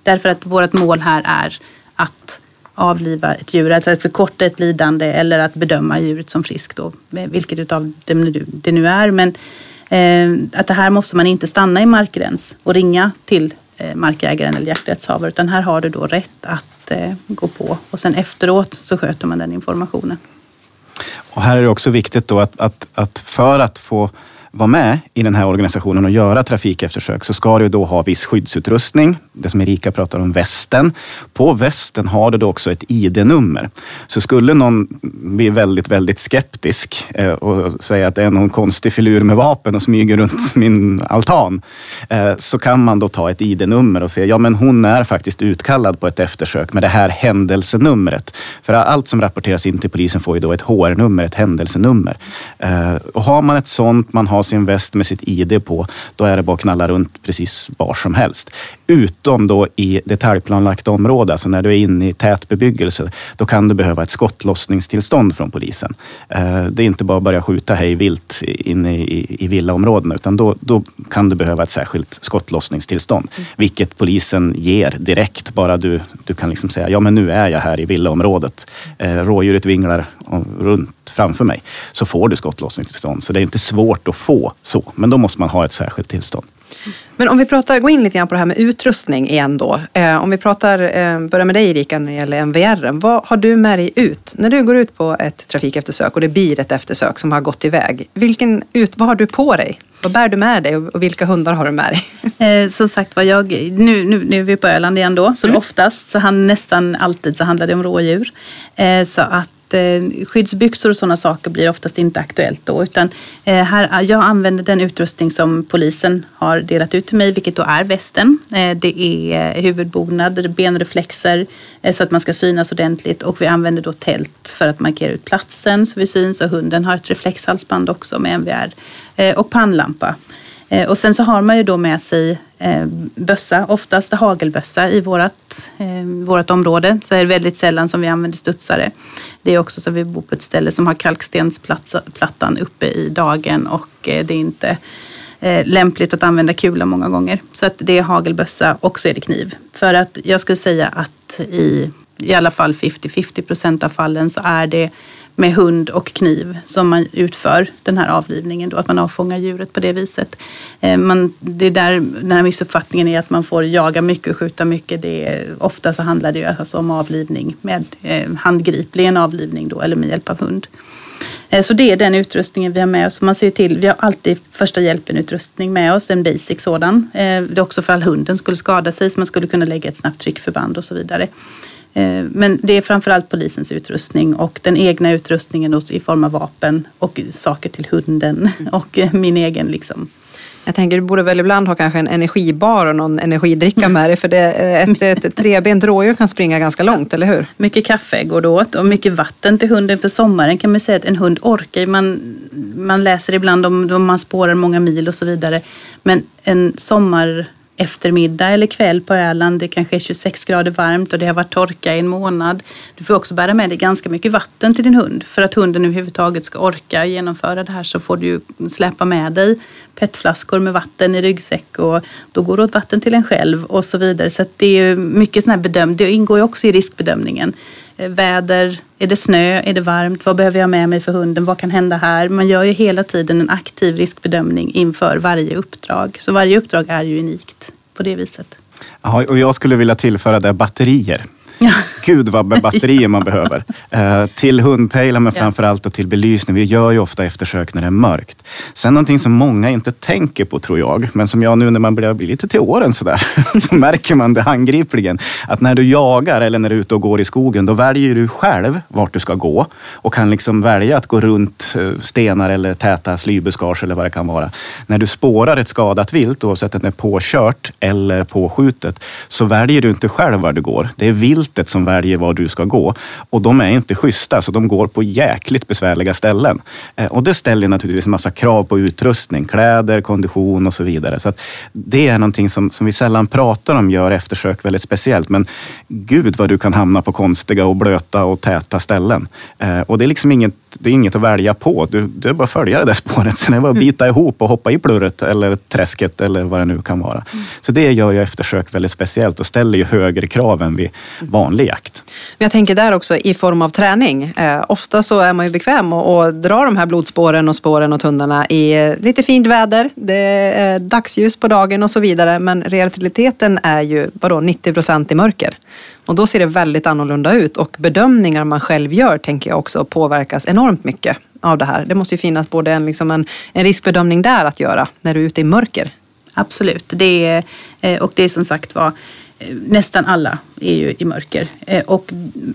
Därför att vårt mål här är att avliva ett djur, alltså att förkorta ett lidande eller att bedöma djuret som friskt då, vilket utav det nu är. Men eh, att det här måste man inte stanna i markgräns och ringa till eh, markägaren eller jakträttshavare utan här har du då rätt att eh, gå på och sen efteråt så sköter man den informationen. Och här är det också viktigt då att, att, att för att få vara med i den här organisationen och göra trafikeftersök så ska du då ha viss skyddsutrustning, det som Erika pratar om, västen. På västen har du då också ett ID-nummer. Så skulle någon bli väldigt, väldigt skeptisk eh, och säga att det är någon konstig filur med vapen och smyger runt *laughs* min altan, eh, så kan man då ta ett ID-nummer och säga, ja men hon är faktiskt utkallad på ett eftersök med det här händelsenumret. För allt som rapporteras in till polisen får ju då ett HR-nummer, ett händelsenummer. Eh, och har man ett sånt, man har sin väst med sitt ID på, då är det bara att knalla runt precis var som helst. Utom då i detaljplanlagt område, alltså när du är inne i tät bebyggelse, då kan du behöva ett skottlossningstillstånd från polisen. Eh, det är inte bara att börja skjuta hej vilt inne i, i villaområdena, utan då, då kan du behöva ett särskilt skottlossningstillstånd, mm. vilket polisen ger direkt. Bara du, du kan liksom säga, ja men nu är jag här i villaområdet. Eh, rådjuret vinglar runt framför mig, så får du skottlossningstillstånd. Så det är inte svårt att få så, men då måste man ha ett särskilt tillstånd. Men om vi pratar, gå in lite grann på det här med utrustning igen då. Eh, om vi pratar, eh, börjar med dig Erika när det gäller MVR. Vad har du med dig ut? När du går ut på ett trafikeftersök och det blir ett eftersök som har gått iväg. Vilken ut, vad har du på dig? Vad bär du med dig och vilka hundar har du med dig? *laughs* Eh, som sagt var, jag, nu, nu, nu är vi på Öland igen då, så mm. oftast, så han, nästan alltid så handlar det om rådjur. Eh, så att eh, skyddsbyxor och sådana saker blir oftast inte aktuellt då. Utan, eh, här, ah, jag använder den utrustning som polisen har delat ut till mig, vilket då är västen. Eh, det är eh, huvudbonad, benreflexer eh, så att man ska synas ordentligt och vi använder då tält för att markera ut platsen så vi syns och hunden har ett reflexhalsband också med MVR eh, och pannlampa. Eh, och sen så har man ju då med sig eh, bössa, oftast hagelbössa i vårt, eh, område. Så är det väldigt sällan som vi använder studsare. Det är också så att vi bor på ett ställe som har kalkstensplattan uppe i dagen och eh, det är inte eh, lämpligt att använda kula många gånger. Så att det är hagelbössa och så är det kniv. För att jag skulle säga att i i alla fall 50-50 procent av fallen så är det med hund och kniv som man utför den här avlivningen. Då, att man avfångar djuret på det viset. Eh, man, det är där den här missuppfattningen är att man får jaga mycket och skjuta mycket. Det är, ofta så handlar det ju alltså om avlivning med eh, avlivning då, eller med hjälp av hund. Eh, så det är den utrustningen vi har med oss. Man ser till, vi har alltid första hjälpen-utrustning med oss, en basic sådan. Eh, det är också för att hunden skulle skada sig så man skulle kunna lägga ett snabbt tryckförband och så vidare. Eh, men det är framförallt polisens utrustning och den egna utrustningen i form av vapen och saker till hunden och eh, min egen liksom. Jag tänker du borde väl ibland ha kanske en energibar och någon energidricka med dig för det, ett, ett *laughs* trebent rådjur kan springa ganska långt, eller hur? Mycket kaffe går det åt och mycket vatten till hunden. För sommaren kan man säga att en hund orkar. Man, man läser ibland om, om man spårar många mil och så vidare. Men en sommar eftermiddag eller kväll på Öland. Det kanske är 26 grader varmt och det har varit torka i en månad. Du får också bära med dig ganska mycket vatten till din hund. För att hunden överhuvudtaget ska orka genomföra det här så får du släpa med dig petflaskor med vatten i ryggsäck och då går det åt vatten till en själv och så vidare. Så det är mycket sån här bedömning. Det ingår ju också i riskbedömningen. Eh, väder, är det snö, är det varmt, vad behöver jag med mig för hunden, vad kan hända här? Man gör ju hela tiden en aktiv riskbedömning inför varje uppdrag. Så varje uppdrag är ju unikt på det viset. Ja, och jag skulle vilja tillföra det batterier. Gud vad *laughs* batterier man behöver. Eh, till hundpejlar men framförallt och till belysning. Vi gör ju ofta eftersök när det är mörkt. Sen någonting som många inte tänker på tror jag, men som jag nu när man börjar bli lite till åren sådär, *laughs* så märker man det handgripligen. Att när du jagar eller när du är ute och går i skogen, då väljer du själv vart du ska gå och kan liksom välja att gå runt eh, stenar eller täta slybuskage eller vad det kan vara. När du spårar ett skadat vilt, oavsett om det är påkört eller påskjutet, så väljer du inte själv var du går. Det är vilt fältet som väljer var du ska gå. Och de är inte schyssta, så de går på jäkligt besvärliga ställen. Eh, och det ställer naturligtvis en massa krav på utrustning, kläder, kondition och så vidare. Så det är någonting som, som vi sällan pratar om, gör eftersök väldigt speciellt. Men gud vad du kan hamna på konstiga och blöta och täta ställen. Eh, och det är liksom inget, det är inget att välja på. Du, det är bara att följa det där spåret. Sen är det bara att bita ihop och hoppa i plurret eller träsket eller vad det nu kan vara. Mm. Så det gör ju eftersök väldigt speciellt och ställer ju högre krav än vid vanlig jakt. Men jag tänker där också i form av träning. Eh, ofta så är man ju bekväm och, och drar de här blodspåren och spåren och tunnorna i eh, lite fint väder, det är dagsljus på dagen och så vidare. Men realiteten är ju vadå, 90 procent i mörker. Och då ser det väldigt annorlunda ut och bedömningar man själv gör tänker jag också påverkas enormt mycket av det här. Det måste ju finnas både en, liksom en, en riskbedömning där att göra när du är ute i mörker. Absolut, det är, eh, och det är som sagt var nästan alla är ju i mörker. Eh, och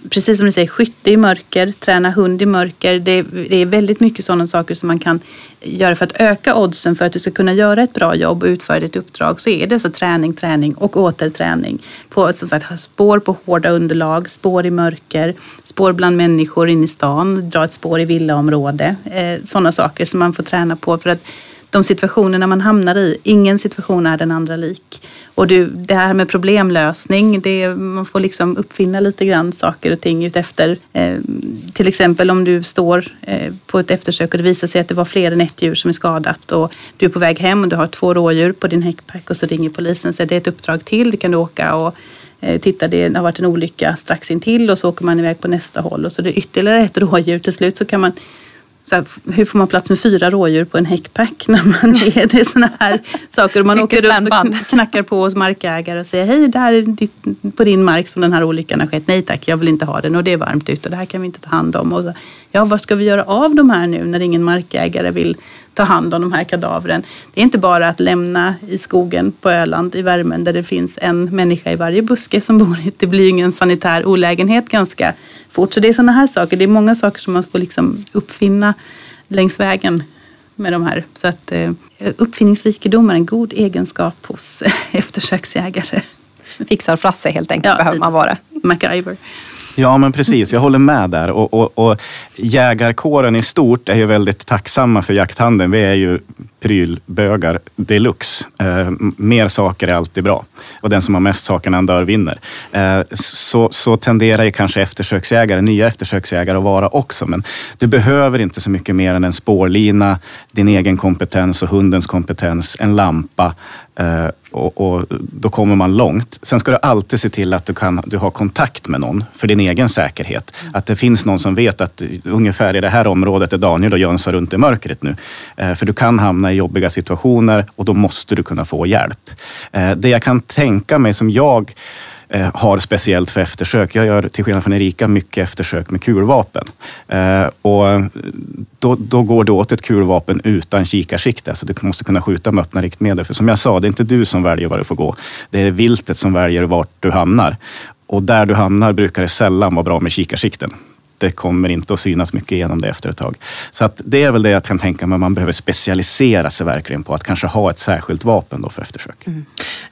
precis som du säger, skytte i mörker, träna hund i mörker. Det är, väldigt mycket sådana saker som man kan göra för att öka oddsen för att du ska kunna göra ett bra jobb och utföra ditt uppdrag. Så är det så träning, träning och återträning. På som sagt, spår på hårda underlag, spår i mörker, spår bland människor in i stan, dra ett spår i villaområde. Eh, sådana saker som man får träna på för att de situationerna man hamnar i, ingen situation är den andra lik. Och du, det här med problemlösning, det, man får liksom uppfinna lite grann saker och ting utefter. Eh, till exempel om du står eh, på ett eftersök och det visar sig att det var fler än ett djur som är skadat och du är på väg hem och du har två rådjur på din häckpack och så ringer polisen och säger det är ett uppdrag till, det kan du åka och eh, titta det har varit en olycka strax intill och så åker man iväg på nästa håll och så är det ytterligare ett rådjur. Till slut så kan man här, hur får man plats med fyra rådjur på en häckpack *laughs* när man är det? är såna här saker. Man åker runt och knackar på hos markägare och säger hej, det här är ditt, på din mark som den här olyckan har skett. Nej tack, jag vill inte ha den och det är varmt ute och det här kan vi inte ta hand om. Och så, ja, vad ska vi göra av de här nu när ingen markägare vill ta hand om de här kadavren. Det är inte bara att lämna i skogen på Öland i värmen där det finns en människa i varje buske som bor i. Det blir ju ingen sanitär olägenhet ganska fort. Så det är sådana här saker. Det är många saker som man får liksom uppfinna längs vägen med de här. Så att eh, uppfinningsrikedom är en god egenskap hos *laughs* eftersöksjägare. Fixar frasse helt enkelt ja, behöver man vara. MacGyver. Ja, men precis. Jag håller med där. Och, och, och jägarkåren i stort är ju väldigt tacksamma för jakthandeln. Vi är ju prylbögar deluxe. Eh, mer saker är alltid bra. Och den som har mest saker när han dör vinner. Eh, så, så tenderar ju kanske eftersöksjägare, nya eftersöksjägare att vara också. Men du behöver inte så mycket mer än en spårlina, din egen kompetens och hundens kompetens, en lampa och, och, då kommer man långt. Sen ska du alltid se till att du, kan, du har kontakt med någon för din egen säkerhet. Att det finns någon som vet att ungefär i det här området är Daniel och jönsar runt i mörkret nu. Eh, för du kan hamna i jobbiga situationer och då måste du kunna få hjälp. Eh, det jag kan tänka mig som jag Eh, har speciellt för eftersök. Jag gör, till skillnad från Erika, mycket eftersök med kulvapen. Eh, och då, då, går det åt ett kulvapen utan kikarsikte. så du måste kunna skjuta med öppna riktmedel. För som jag sa, det är inte du som väljer var du får gå. Det är viltet som väljer vart du hamnar. Och där du hamnar brukar det sällan vara bra med kikarsikten det kommer inte att synas mycket genom det efter ett tag. Så att det är väl det jag kan tänka mig, man behöver specialisera sig verkligen på att kanske ha ett särskilt vapen då för eftersök. Mm.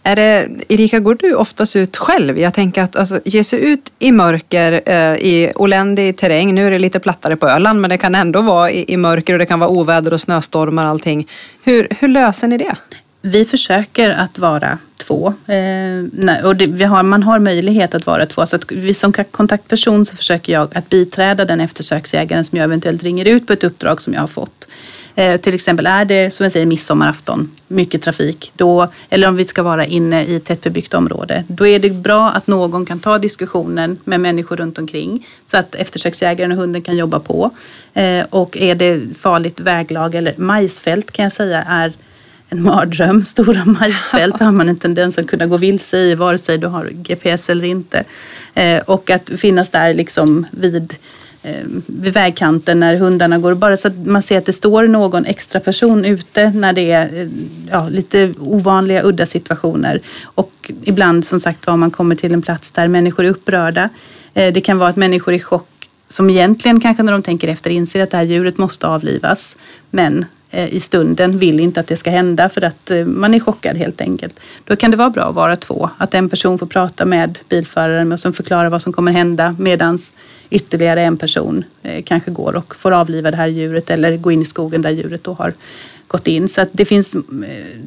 Är det, Erika, går du oftast ut själv? Jag tänker att alltså, ge sig ut i mörker eh, i oländig terräng, nu är det lite plattare på Öland, men det kan ändå vara i, i mörker och det kan vara oväder och snöstormar och allting. Hur, hur löser ni det? Vi försöker att vara två. Eh, och det, har, man har möjlighet att vara två. Så att vi som kontaktperson så försöker jag att biträda den eftersöksjägaren som jag eventuellt ringer ut på ett uppdrag som jag har fått. Eh, till exempel är det som jag säger midsommarafton, mycket trafik, då, eller om vi ska vara inne i ett tättbebyggt område, då är det bra att någon kan ta diskussionen med människor runt omkring så att eftersöksjägaren och hunden kan jobba på. Eh, och är det farligt väglag eller majsfält kan jag säga är en mardröm. *laughs* Stora majsfält har man en tendens att kunna gå vilse i vare sig du har GPS eller inte. Eh, och att finnas där liksom vid, eh, vid vägkanten när hundarna går. Bara så att man ser att det står någon extra person ute när det är eh, ja, lite ovanliga, udda situationer. Och ibland som sagt var man kommer till en plats där människor är upprörda. Eh, det kan vara att människor är i chock som egentligen kanske när de tänker efter inser att det här djuret måste avlivas. Men Eh, i stunden vill inte att det ska hända för att eh, man är chockad helt enkelt. Då kan det vara bra att vara två. Att en person får prata med bilföraren och som förklarar vad som kommer hända medans ytterligare en person eh, kanske går och får avliva det här djuret eller gå in i skogen där djuret då har gått in. Så att det finns eh,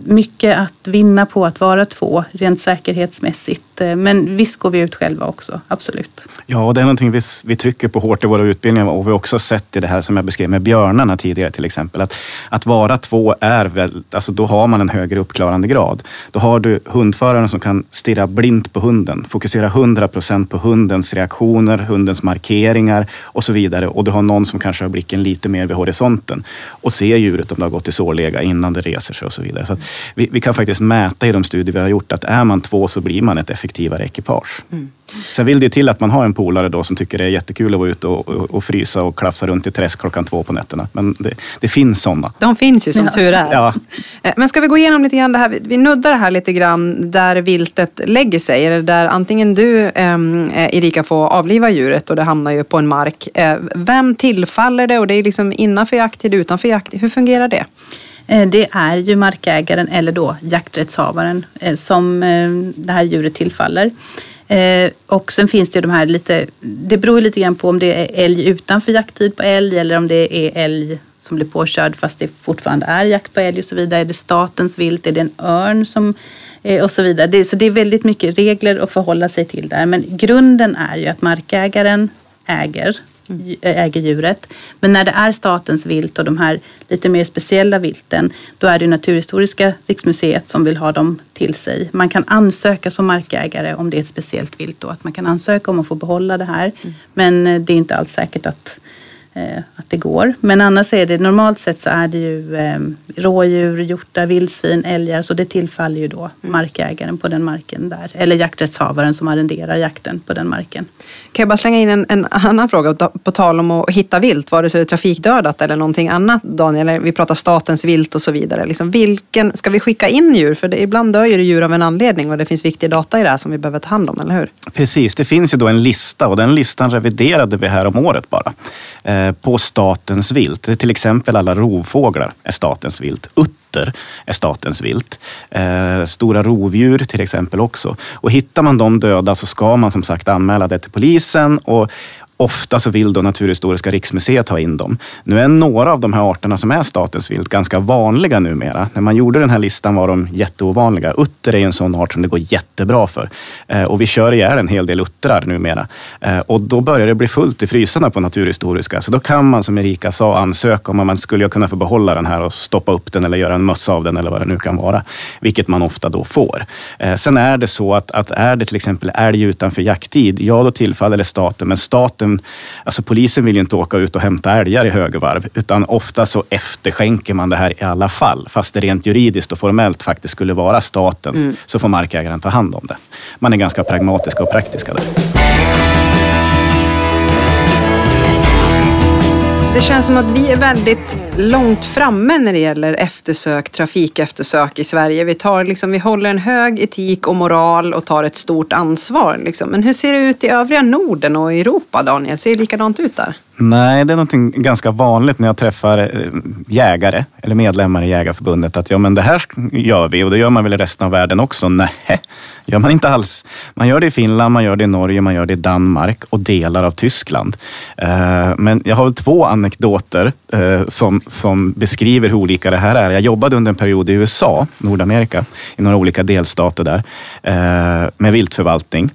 mycket att vinna på att vara två rent säkerhetsmässigt. Eh, men visst går vi ut själva också, absolut. Ja, och det är någonting vi, vi trycker på hårt i våra utbildningar och vi har också sett i det här som jag beskrev med björnarna tidigare till exempel. Att, att vara två är väl, alltså då har man en högre uppklarande grad. Då har du hundföraren som kan stirra blint på hunden, fokusera 100 procent på hundens reaktioner, hundens markeringar och så vidare. Och du har någon som kanske har blicken lite mer vid horisonten och ser djuret om det har gått i sår ståläga innan det reser sig och så vidare. Så vi, vi, kan faktiskt mäta i de studier vi har gjort att är man två så blir man ett effektivare ekipage. Mm. Sen vill det till att man har en polare då som tycker det är jättekul att vara ute och, och, och frysa och klafsa runt i träsk klockan två på nätterna. Men det, det finns sådana. De finns ju som ja. tur är. Ja. Eh, men ska vi gå igenom lite grann det här, vi nuddar det här lite grann där viltet lägger sig. Eller där antingen du, ehm, eh, Erika, får avliva djuret och det hamnar ju på en mark. Eh, vem tillfaller det och det är liksom innanför jakttid, utanför jakttid. Hur fungerar det? Eh, det är ju markägaren eller då jakträttshavaren eh, som eh, det här djuret tillfaller. Och sen finns det ju de här lite, det beror lite grann på om det är älg utanför jakttid på älg eller om det är älg som blir påkörd fast det fortfarande är jakt på älg och så vidare. Är det statens vilt? Är det en örn som och så vidare. så det är väldigt mycket regler att förhålla sig till där. Men grunden är ju att markägaren äger äger djuret. Men när det är statens vilt och de här lite mer speciella vilten, då är det Naturhistoriska riksmuseet som vill ha dem till sig. Man kan ansöka som markägare om det är ett speciellt vilt då, att man kan ansöka om att få behålla det här. Mm. Men eh, det är inte alls säkert att att det går. Men annars är det normalt sett så är det ju eh, rådjur, hjortar, vildsvin, älgar så det tillfaller ju då mm. markägaren på den marken där. Eller jakträttshavaren som arrenderar jakten på den marken. Kan jag bara slänga in en, en annan fråga på tal om att hitta vilt, vare sig det är trafikdödat eller någonting annat Daniel. Vi pratar statens vilt och så vidare. Liksom, vilken, ska vi skicka in djur? För det, ibland dör ju djur av en anledning och det finns viktig data i det här som vi behöver ta hand om, eller hur? Precis, det finns ju då en lista och den listan reviderade vi här om året bara. Eh, på statens vilt. Det är till exempel alla rovfåglar är statens vilt. Utter är statens vilt. Eh, stora rovdjur till exempel också. Och hittar man dem döda så ska man som sagt anmäla det till polisen. Och Ofta så vill då Naturhistoriska riksmuseet ha in dem. Nu är några av de här arterna som är statens vilt ganska vanliga numera. När man gjorde den här listan var de jätteovanliga. Utter är en sån art som det går jättebra för. Eh, och vi kör ihjäl en hel del uttrar numera. Eh, och då börjar det bli fullt i frysarna på Naturhistoriska. Så då kan man som Erika sa ansöka om att man skulle kunna få behålla den här och stoppa upp den eller göra en mössa av den eller vad det nu kan vara. Vilket man ofta då får. Eh, sen är det så att, att är det till exempel älg utanför jakttid, ja då tillfaller det staten. Men staten alltså polisen vill ju inte åka ut och hämta älgar i högervarv, utan ofta så efterskänker man det här i alla fall. Fast det rent juridiskt och formellt faktiskt skulle vara statens, mm. så får markägaren ta hand om det. Man är ganska pragmatiska och praktiska där. Det känns som att vi är väldigt långt framme när det gäller eftersök, trafikeftersök i Sverige. Vi, tar liksom, vi håller en hög etik och moral och tar ett stort ansvar. Liksom. Men hur ser det ut i övriga Norden och Europa, Daniel? Ser det likadant ut där? Nej, det är något ganska vanligt när jag träffar eh, jägare eller medlemmar i Jägarförbundet. Att ja, men det här gör vi och det gör man väl i resten av världen också? Nej, gör man inte alls. Man gör det i Finland, man gör det i Norge, man gör det i Danmark och delar av Tyskland. Eh, men jag har två anekdoter eh, som, som beskriver hur olika det här är. Jag jobbade under en period i USA, Nordamerika, i några olika delstater där med viltförvaltning.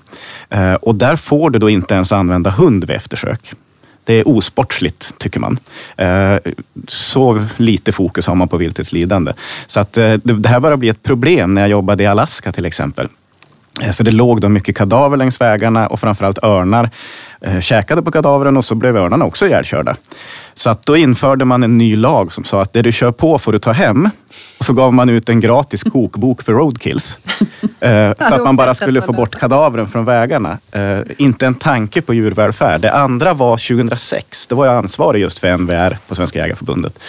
Och där får du då inte ens använda hund vid eftersök. Det är osportsligt, tycker man. Eh, så lite fokus har man på viltets lidande. Så att eh, det här börjar bli ett problem när jag jobbade i Alaska till exempel. Eh, för det låg då mycket kadaver längs vägarna och framförallt örnar käkade på kadavren och så blev örnarna också ihjälkörda. Så att då införde man en ny lag som sa att det du kör på får du ta hem. Och så gav man ut en gratis kokbok för roadkills. *laughs* eh, så att man bara skulle få bort kadavren från vägarna. Eh, inte en tanke på djurvälfärd. Det andra var 2006. Då var jag ansvarig just för NVR på Svenska Jägareförbundet.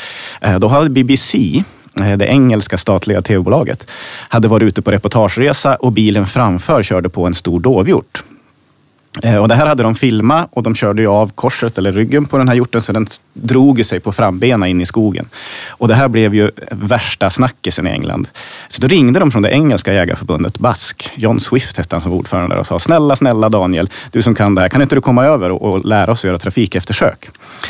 Eh, då hade BBC eh, det engelska statliga tv-bolaget, hade varit ute på reportageresa och bilen framför körde på en stor dovhjort. Eh, och det här hade de filmat och de körde ju av korset eller ryggen på den här hjorten så den drog sig på frambena in i skogen. Och det här blev ju värsta snackisen i England. Så då ringde de från det engelska jägarförbundet, BASK. John Swift hette han som ordförande och sa snälla, snälla Daniel, du som kan det här, kan inte du komma över och, lära oss att göra trafikeftersök?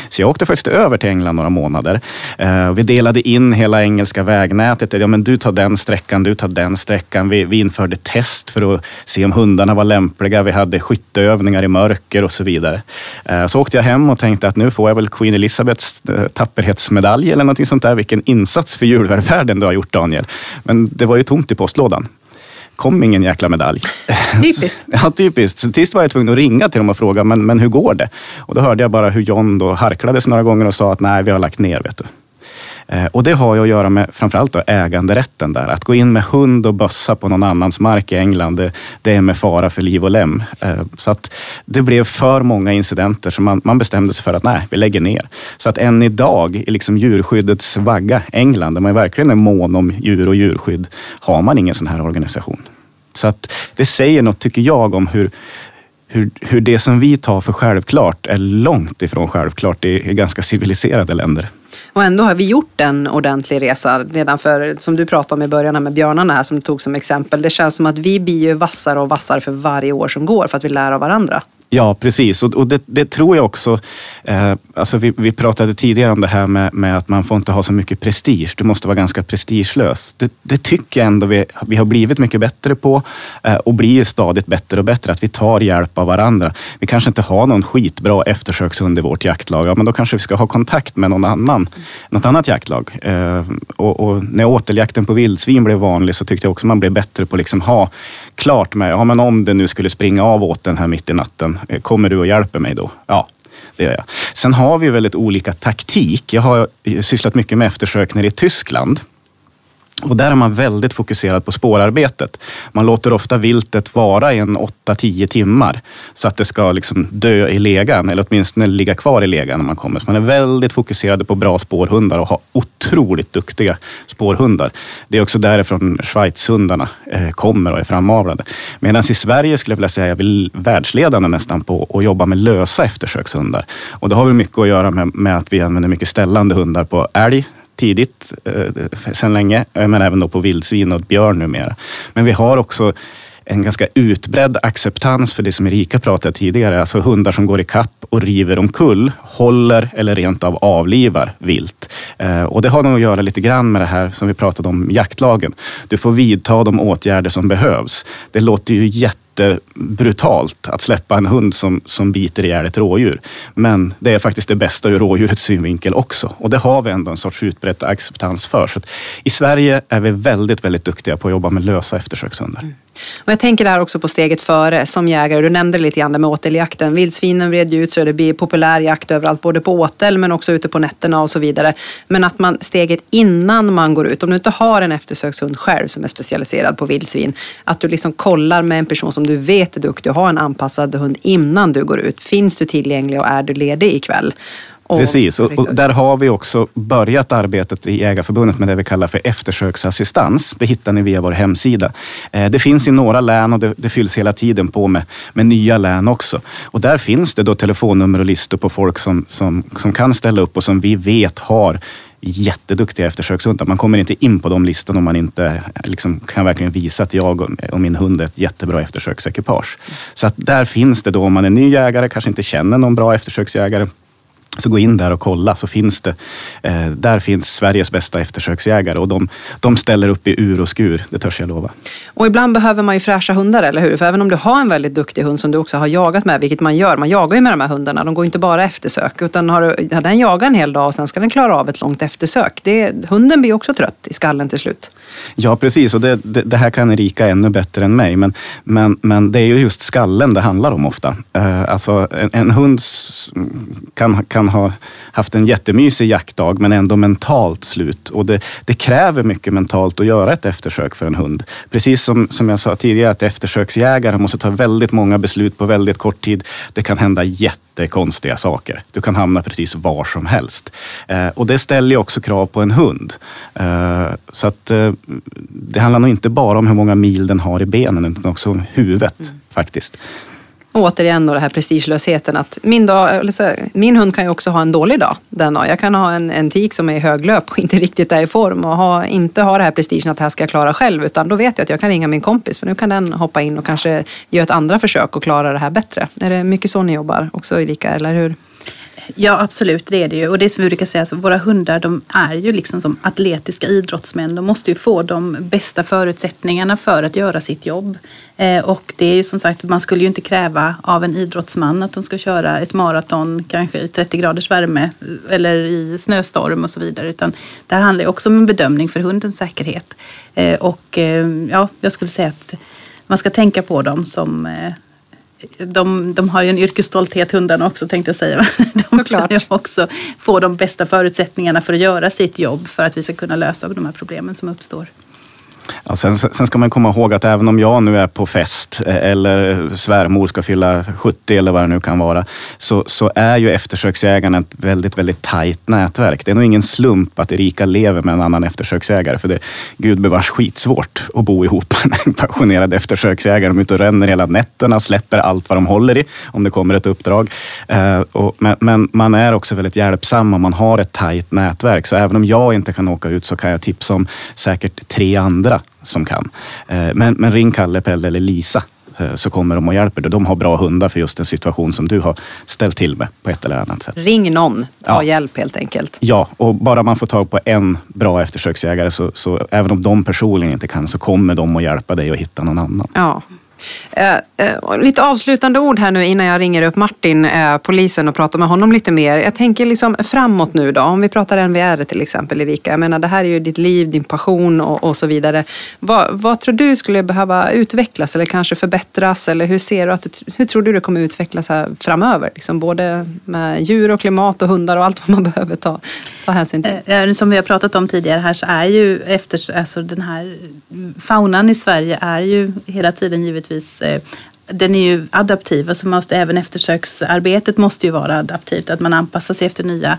Så jag åkte faktiskt över till England några månader. Eh, vi delade in hela engelska vägnätet. Ja, men du tar den sträckan, du tar den sträckan. Vi, vi införde test för att se om hundarna var lämpliga. Vi hade skytteövningar i mörker och så vidare. Eh, så åkte jag hem och tänkte att nu får jag väl Queen Elizabeths eh, tapperhetsmedalj eller något sånt där. Vilken insats för djurvälfärden du har gjort Daniel. Men det var ju tomt i postlådan kom ingen jäkla medalj. *laughs* Typiskt. ja, typiskt. Så tills var jag tvungen att ringa till dem och fråga, men, men hur går det? Och då hörde jag bara hur John då harklades några gånger och sa att nej, vi har lagt ner. Vet du. Eh, och det har ju att göra med framförallt då äganderätten där. Att gå in med hund och bössa på någon annans mark i England, det, det är med fara för liv och lem. Eh, så att det blev för många incidenter så man, man bestämde sig för att nej, vi lägger ner. Så att än idag i liksom djurskyddets vagga, England, där man verkligen är mån om djur och djurskydd, har man ingen sån här organisation. Så att det säger något, tycker jag, om hur, hur, hur det som vi tar för självklart är långt ifrån självklart i, i ganska civiliserade länder. Och ändå har vi gjort en ordentlig resa redan för, som du pratade om i början med björnarna här som du tog som exempel. Det känns som att vi blir ju vassare och vassare för varje år som går för att vi lär av varandra. Ja, precis. Och, och det, det, tror jag också. Eh, alltså vi, vi, pratade tidigare om det här med, med, att man får inte ha så mycket prestige. Du måste vara ganska prestigelös. Det, det tycker jag ändå vi, vi har blivit mycket bättre på eh, och blir stadigt bättre och bättre. Att vi tar hjälp av varandra. Vi kanske inte har någon skitbra eftersökshund i vårt jaktlag. Ja, men då kanske vi ska ha kontakt med någon annan, något annat jaktlag. Eh, och, och, när åteljakten på vildsvin blev vanlig så tyckte jag också man blev bättre på att liksom ha klart med, ja, men om det nu skulle springa av åt den här mitt i natten, kommer du och hjälper mig då? Ja, det gör jag. Sen har vi väldigt olika taktik. Jag har sysslat mycket med eftersökningar i Tyskland. Och där är man väldigt fokuserad på spårarbetet. Man låter ofta viltet vara i en 8-10 timmar så att det ska liksom dö i legan eller åtminstone ligga kvar i legan när man kommer. Så man är väldigt fokuserad på bra spårhundar och har otroligt duktiga spårhundar. Det är också därifrån Schweizhundarna eh, kommer och är framavlade. Medan i Sverige skulle jag vilja säga att vi är världsledande nästan på att jobba med lösa eftersökshundar. Och det har väl mycket att göra med, med att vi använder mycket ställande hundar på älg, tidigt, eh, sedan länge, eh, men även då på vildsvin och björn numera. Men vi har också en ganska utbredd acceptans för det som Erika pratade tidigare, alltså hundar som går i kapp och river omkull, håller eller rent av avlivar vilt. Eh, och det har nog att göra lite grann med det här som vi pratade om jaktlagen. Du får vidta de åtgärder som behövs. Det låter ju jätte brutalt att släppa en hund som, som biter ihjäl ett rådjur. Men det är faktiskt det bästa ur rådjurets synvinkel också. Och det har vi ändå en sorts utbredd acceptans för. Så I Sverige är vi väldigt, väldigt duktiga på att jobba med lösa eftersökshundar. Mm. Och jag tänker där också på steget före som jägare. Du nämnde lite grann det med åteljakten. Vildsvinen vred ut så det blir populär jakt överallt, både på åtel men också ute på nätterna och så vidare. Men att man steget innan man går ut, om du inte har en eftersökshund själv som är specialiserad på vildsvin, att du liksom kollar med en person som du vet är duktig och har en anpassad hund innan du går ut. Finns du tillgänglig och är du ledig ikväll? Precis, och, och, där har vi också börjat arbetet i Jägarförbundet med det vi kallar för eftersöksassistans. Det hittar ni via vår hemsida. Eh, det finns i några län och det, det fylls hela tiden på med, med nya län också. Och där finns det då telefonnummer och listor på folk som, som, som kan ställa upp och som vi vet har jätteduktiga eftersökshundar. Man kommer inte in på de listorna om man inte liksom, kan verkligen visa att jag och min hund är ett jättebra eftersöksekipage. Så att där finns det då, om man är ny jägare, kanske inte känner någon bra eftersöksjägare, så gå in där och kolla så finns det. Eh, där finns Sveriges bästa eftersöksjägare och de, de ställer upp i ur och skur, det törs jag lova. Och ibland behöver man ju fräscha hundar, eller hur? För även om du har en väldigt duktig hund som du också har jagat med, vilket man gör, man jagar ju med de här hundarna, de går inte bara eftersök, utan har, har den jagat en hel dag och sen ska den klara av ett långt eftersök. Det, hunden blir också trött i skallen till slut. Ja, precis, och det, det, det, här kan Erika ännu bättre än mig, men, men, men det är ju just skallen det handlar om ofta. Uh, alltså en, en hund kan, kan ha haft en jättemysig jaktdag men ändå mentalt slut. Och det, det, kräver mycket mentalt att göra ett eftersök för en hund. Precis som, som jag sa tidigare, att eftersöksjägare måste ta väldigt många beslut på väldigt kort tid. Det kan hända jättekonstiga saker. Du kan hamna precis var som helst. Eh, och det ställer också krav på en hund. Eh, så att eh, det handlar nog inte bara om hur många mil den har i benen utan också om huvudet mm. faktiskt återigen då det här prestigelösheten. Att min, dag, min hund kan ju också ha en dålig dag den dagen. Jag kan ha en, en tik som är i höglöp och inte *laughs* riktigt är i form och ha, inte ha det här prestigen att det här ska jag klara själv. Utan då vet jag att jag kan ringa min kompis för nu kan den hoppa in och kanske göra ett andra försök och klara det här bättre. Är det mycket så ni jobbar också Erika, eller hur? Ja absolut, det är det ju. Och det är som vi brukar säga, så våra hundar de är ju liksom som atletiska idrottsmän. De måste ju få de bästa förutsättningarna för att göra sitt jobb. Eh, och det är ju som sagt, man skulle ju inte kräva av en idrottsman att de ska köra ett maraton kanske i 30 graders värme eh, eller i snöstorm och så vidare. Utan det här handlar ju också om en bedömning för hundens säkerhet. Eh, och eh, ja, jag skulle säga att man ska tänka på dem som eh, de, de har ju en yrkesstolthet hundarna också tänkte jag säga. *laughs* De ska ju också få de bästa förutsättningarna för att göra sitt jobb för att vi ska kunna lösa de här problemen som uppstår. Ja, sen, sen, ska man komma ihåg att även om jag nu är på fest eh, eller svärmor ska fylla 70 eller vad det nu kan vara, så, så är ju eftersöksjägarna ett väldigt, väldigt tajt nätverk. Det är nog ingen slump att Erika lever med en annan eftersöksägare, för det är gudbevars skitsvårt att bo ihop med en passionerad eftersöksjägare. De är ute och ränner hela nätterna, släpper allt vad de håller i om det kommer ett uppdrag. Eh, och, men, men, man är också väldigt hjälpsam och man har ett tajt nätverk. Så även om jag inte kan åka ut så kan jag tipsa om säkert tre andra som kan. Eh, men, men ring Kalle, Pelle eller Lisa eh, så kommer de och hjälper dig. De har bra hundar för just den situation som du har ställt till med på ett eller annat sätt. Ring någon, ta ja. hjälp helt enkelt. Ja, och bara man får tag på en bra eftersöksjägare så, så även om de personligen inte kan så kommer de att hjälpa dig att hitta någon annan. Ja. Eh, eh, lite avslutande ord här nu innan jag ringer upp Martin, eh, polisen, och pratar med honom lite mer. Jag tänker liksom framåt nu då, om vi pratar NVR till exempel Erika. Jag menar det här är ju ditt liv, din passion och, och så vidare. Vad, vad, tror du skulle behöva utvecklas eller kanske förbättras? Eller hur ser du att, hur tror du det kommer utvecklas här framöver? Liksom både med djur och klimat och hundar och allt vad man *laughs* behöver ta, ta hänsyn till. Eh, eh, som vi har pratat om tidigare här så är ju efter, alltså den här faunan i Sverige är ju hela tiden givetvis naturligtvis eh, den är ju adaptiv, alltså måste, även eftersöksarbetet måste ju vara adaptivt. Att man anpassar sig efter nya,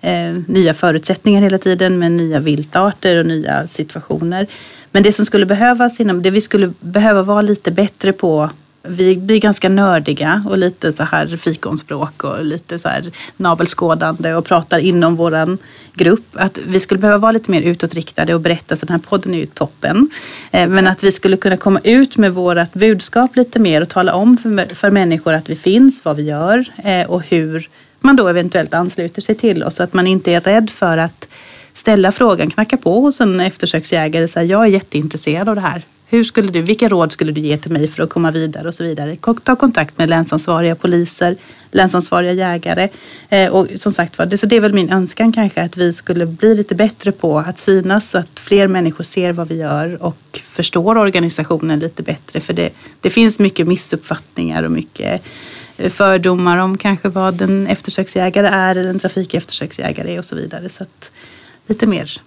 eh, nya förutsättningar hela tiden med nya viltarter och nya situationer. Men det som skulle behövas inom, det vi skulle behöva vara lite bättre på vi blir ganska nördiga och lite så här fikonspråk och lite så här navelskådande och pratar inom våran grupp. Att vi skulle behöva vara lite mer utåtriktade och berätta, så den här podden är ju toppen. Eh, men att vi skulle kunna komma ut med vårt budskap lite mer och tala om för, för människor att vi finns, vad vi gör eh, och hur man då eventuellt ansluter sig till oss. Så att man inte är rädd för att ställa frågan, knacka på hos en eftersöksjägare och säga jag är jätteintresserad av det här. Hur skulle du, vilka råd skulle du ge till mig för att komma vidare och så vidare. Ta kontakt med länsansvariga poliser, länsansvariga jägare. Eh, och som sagt var, det, så det är väl min önskan kanske att vi skulle bli lite bättre på att synas så att fler människor ser vad vi gör och förstår organisationen lite bättre. För det, det finns mycket missuppfattningar och mycket eh, fördomar om kanske vad en eftersöksjägare är eller en trafikeftersöksjägare är och så vidare. Så att lite mer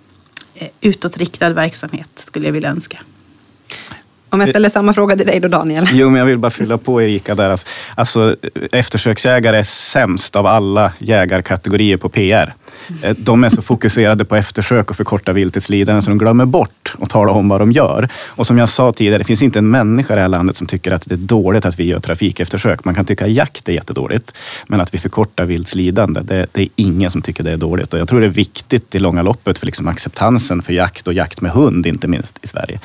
eh, utåtriktad verksamhet skulle jag vilja önska. Om jag ställer samma fråga till dig då Daniel. Jo, men jag vill bara fylla på Erika där. Alltså, alltså eftersöksjägare är sämst av alla jägarkategorier på PR. Eh, de är så fokuserade på eftersök och förkorta viltets lidande så de glömmer bort att tala om vad de gör. Och som jag sa tidigare, det finns inte en människa i det här landet som tycker att det är dåligt att vi gör trafikeftersök. Man kan tycka att jakt är jättedåligt, men att vi förkortar vilts lidande, det, det är ingen som tycker det är dåligt. Och jag tror det är viktigt i långa loppet för liksom acceptansen för jakt och jakt med hund, inte minst i Sverige.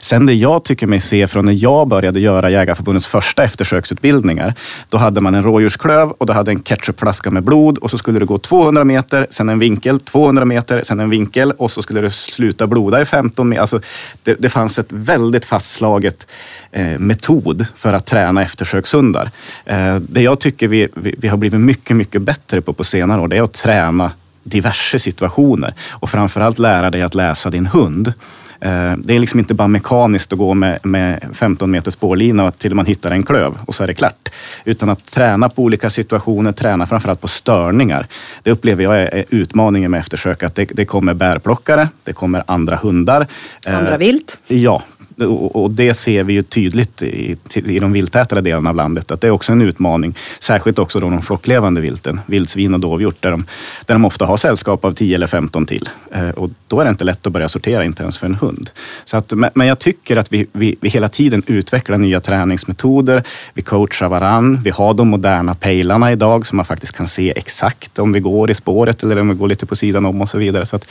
Sen det jag tycker mig se från när jag började göra Jägarförbundets första eftersöksutbildningar, då hade man en rådjursklöv och då hade en ketchupflaska med blod och så skulle det gå 200 meter sen en vinkel, 200 meter, sen en vinkel och så skulle det sluta bloda i 15 meter. Alltså, det, det fanns ett väldigt fastslaget eh, metod för att träna eftersökshundar. Eh, det jag tycker vi, vi, vi har blivit mycket, mycket bättre på på senare år, det är att träna diverse situationer och framförallt lära dig att läsa din hund. Eh, det är liksom inte bara mekaniskt att gå med, med 15 meter spårlina till man hittar en klöv och så är det klart. Utan att träna på olika situationer, träna framförallt på störningar. Det upplever jag är utmaningen med eftersök, att det, det kommer bärplockare, det kommer andra hundar. Andra vilt? Ja, och det ser vi ju tydligt i, i de viltätare delarna av landet, att det är också en utmaning. Särskilt också då de flocklevande vilten, vildsvin och dovhjort, där de, där de ofta har sällskap av 10 eller 15 till. Eh, och då är det inte lätt att börja sortera, inte ens för en hund. Så att, men jag tycker att vi, vi, vi hela tiden utvecklar nya träningsmetoder. Vi coachar varann. Vi har de moderna pejlarna idag som man faktiskt kan se exakt om vi går i spåret eller om vi går lite på sidan om och så vidare. Så att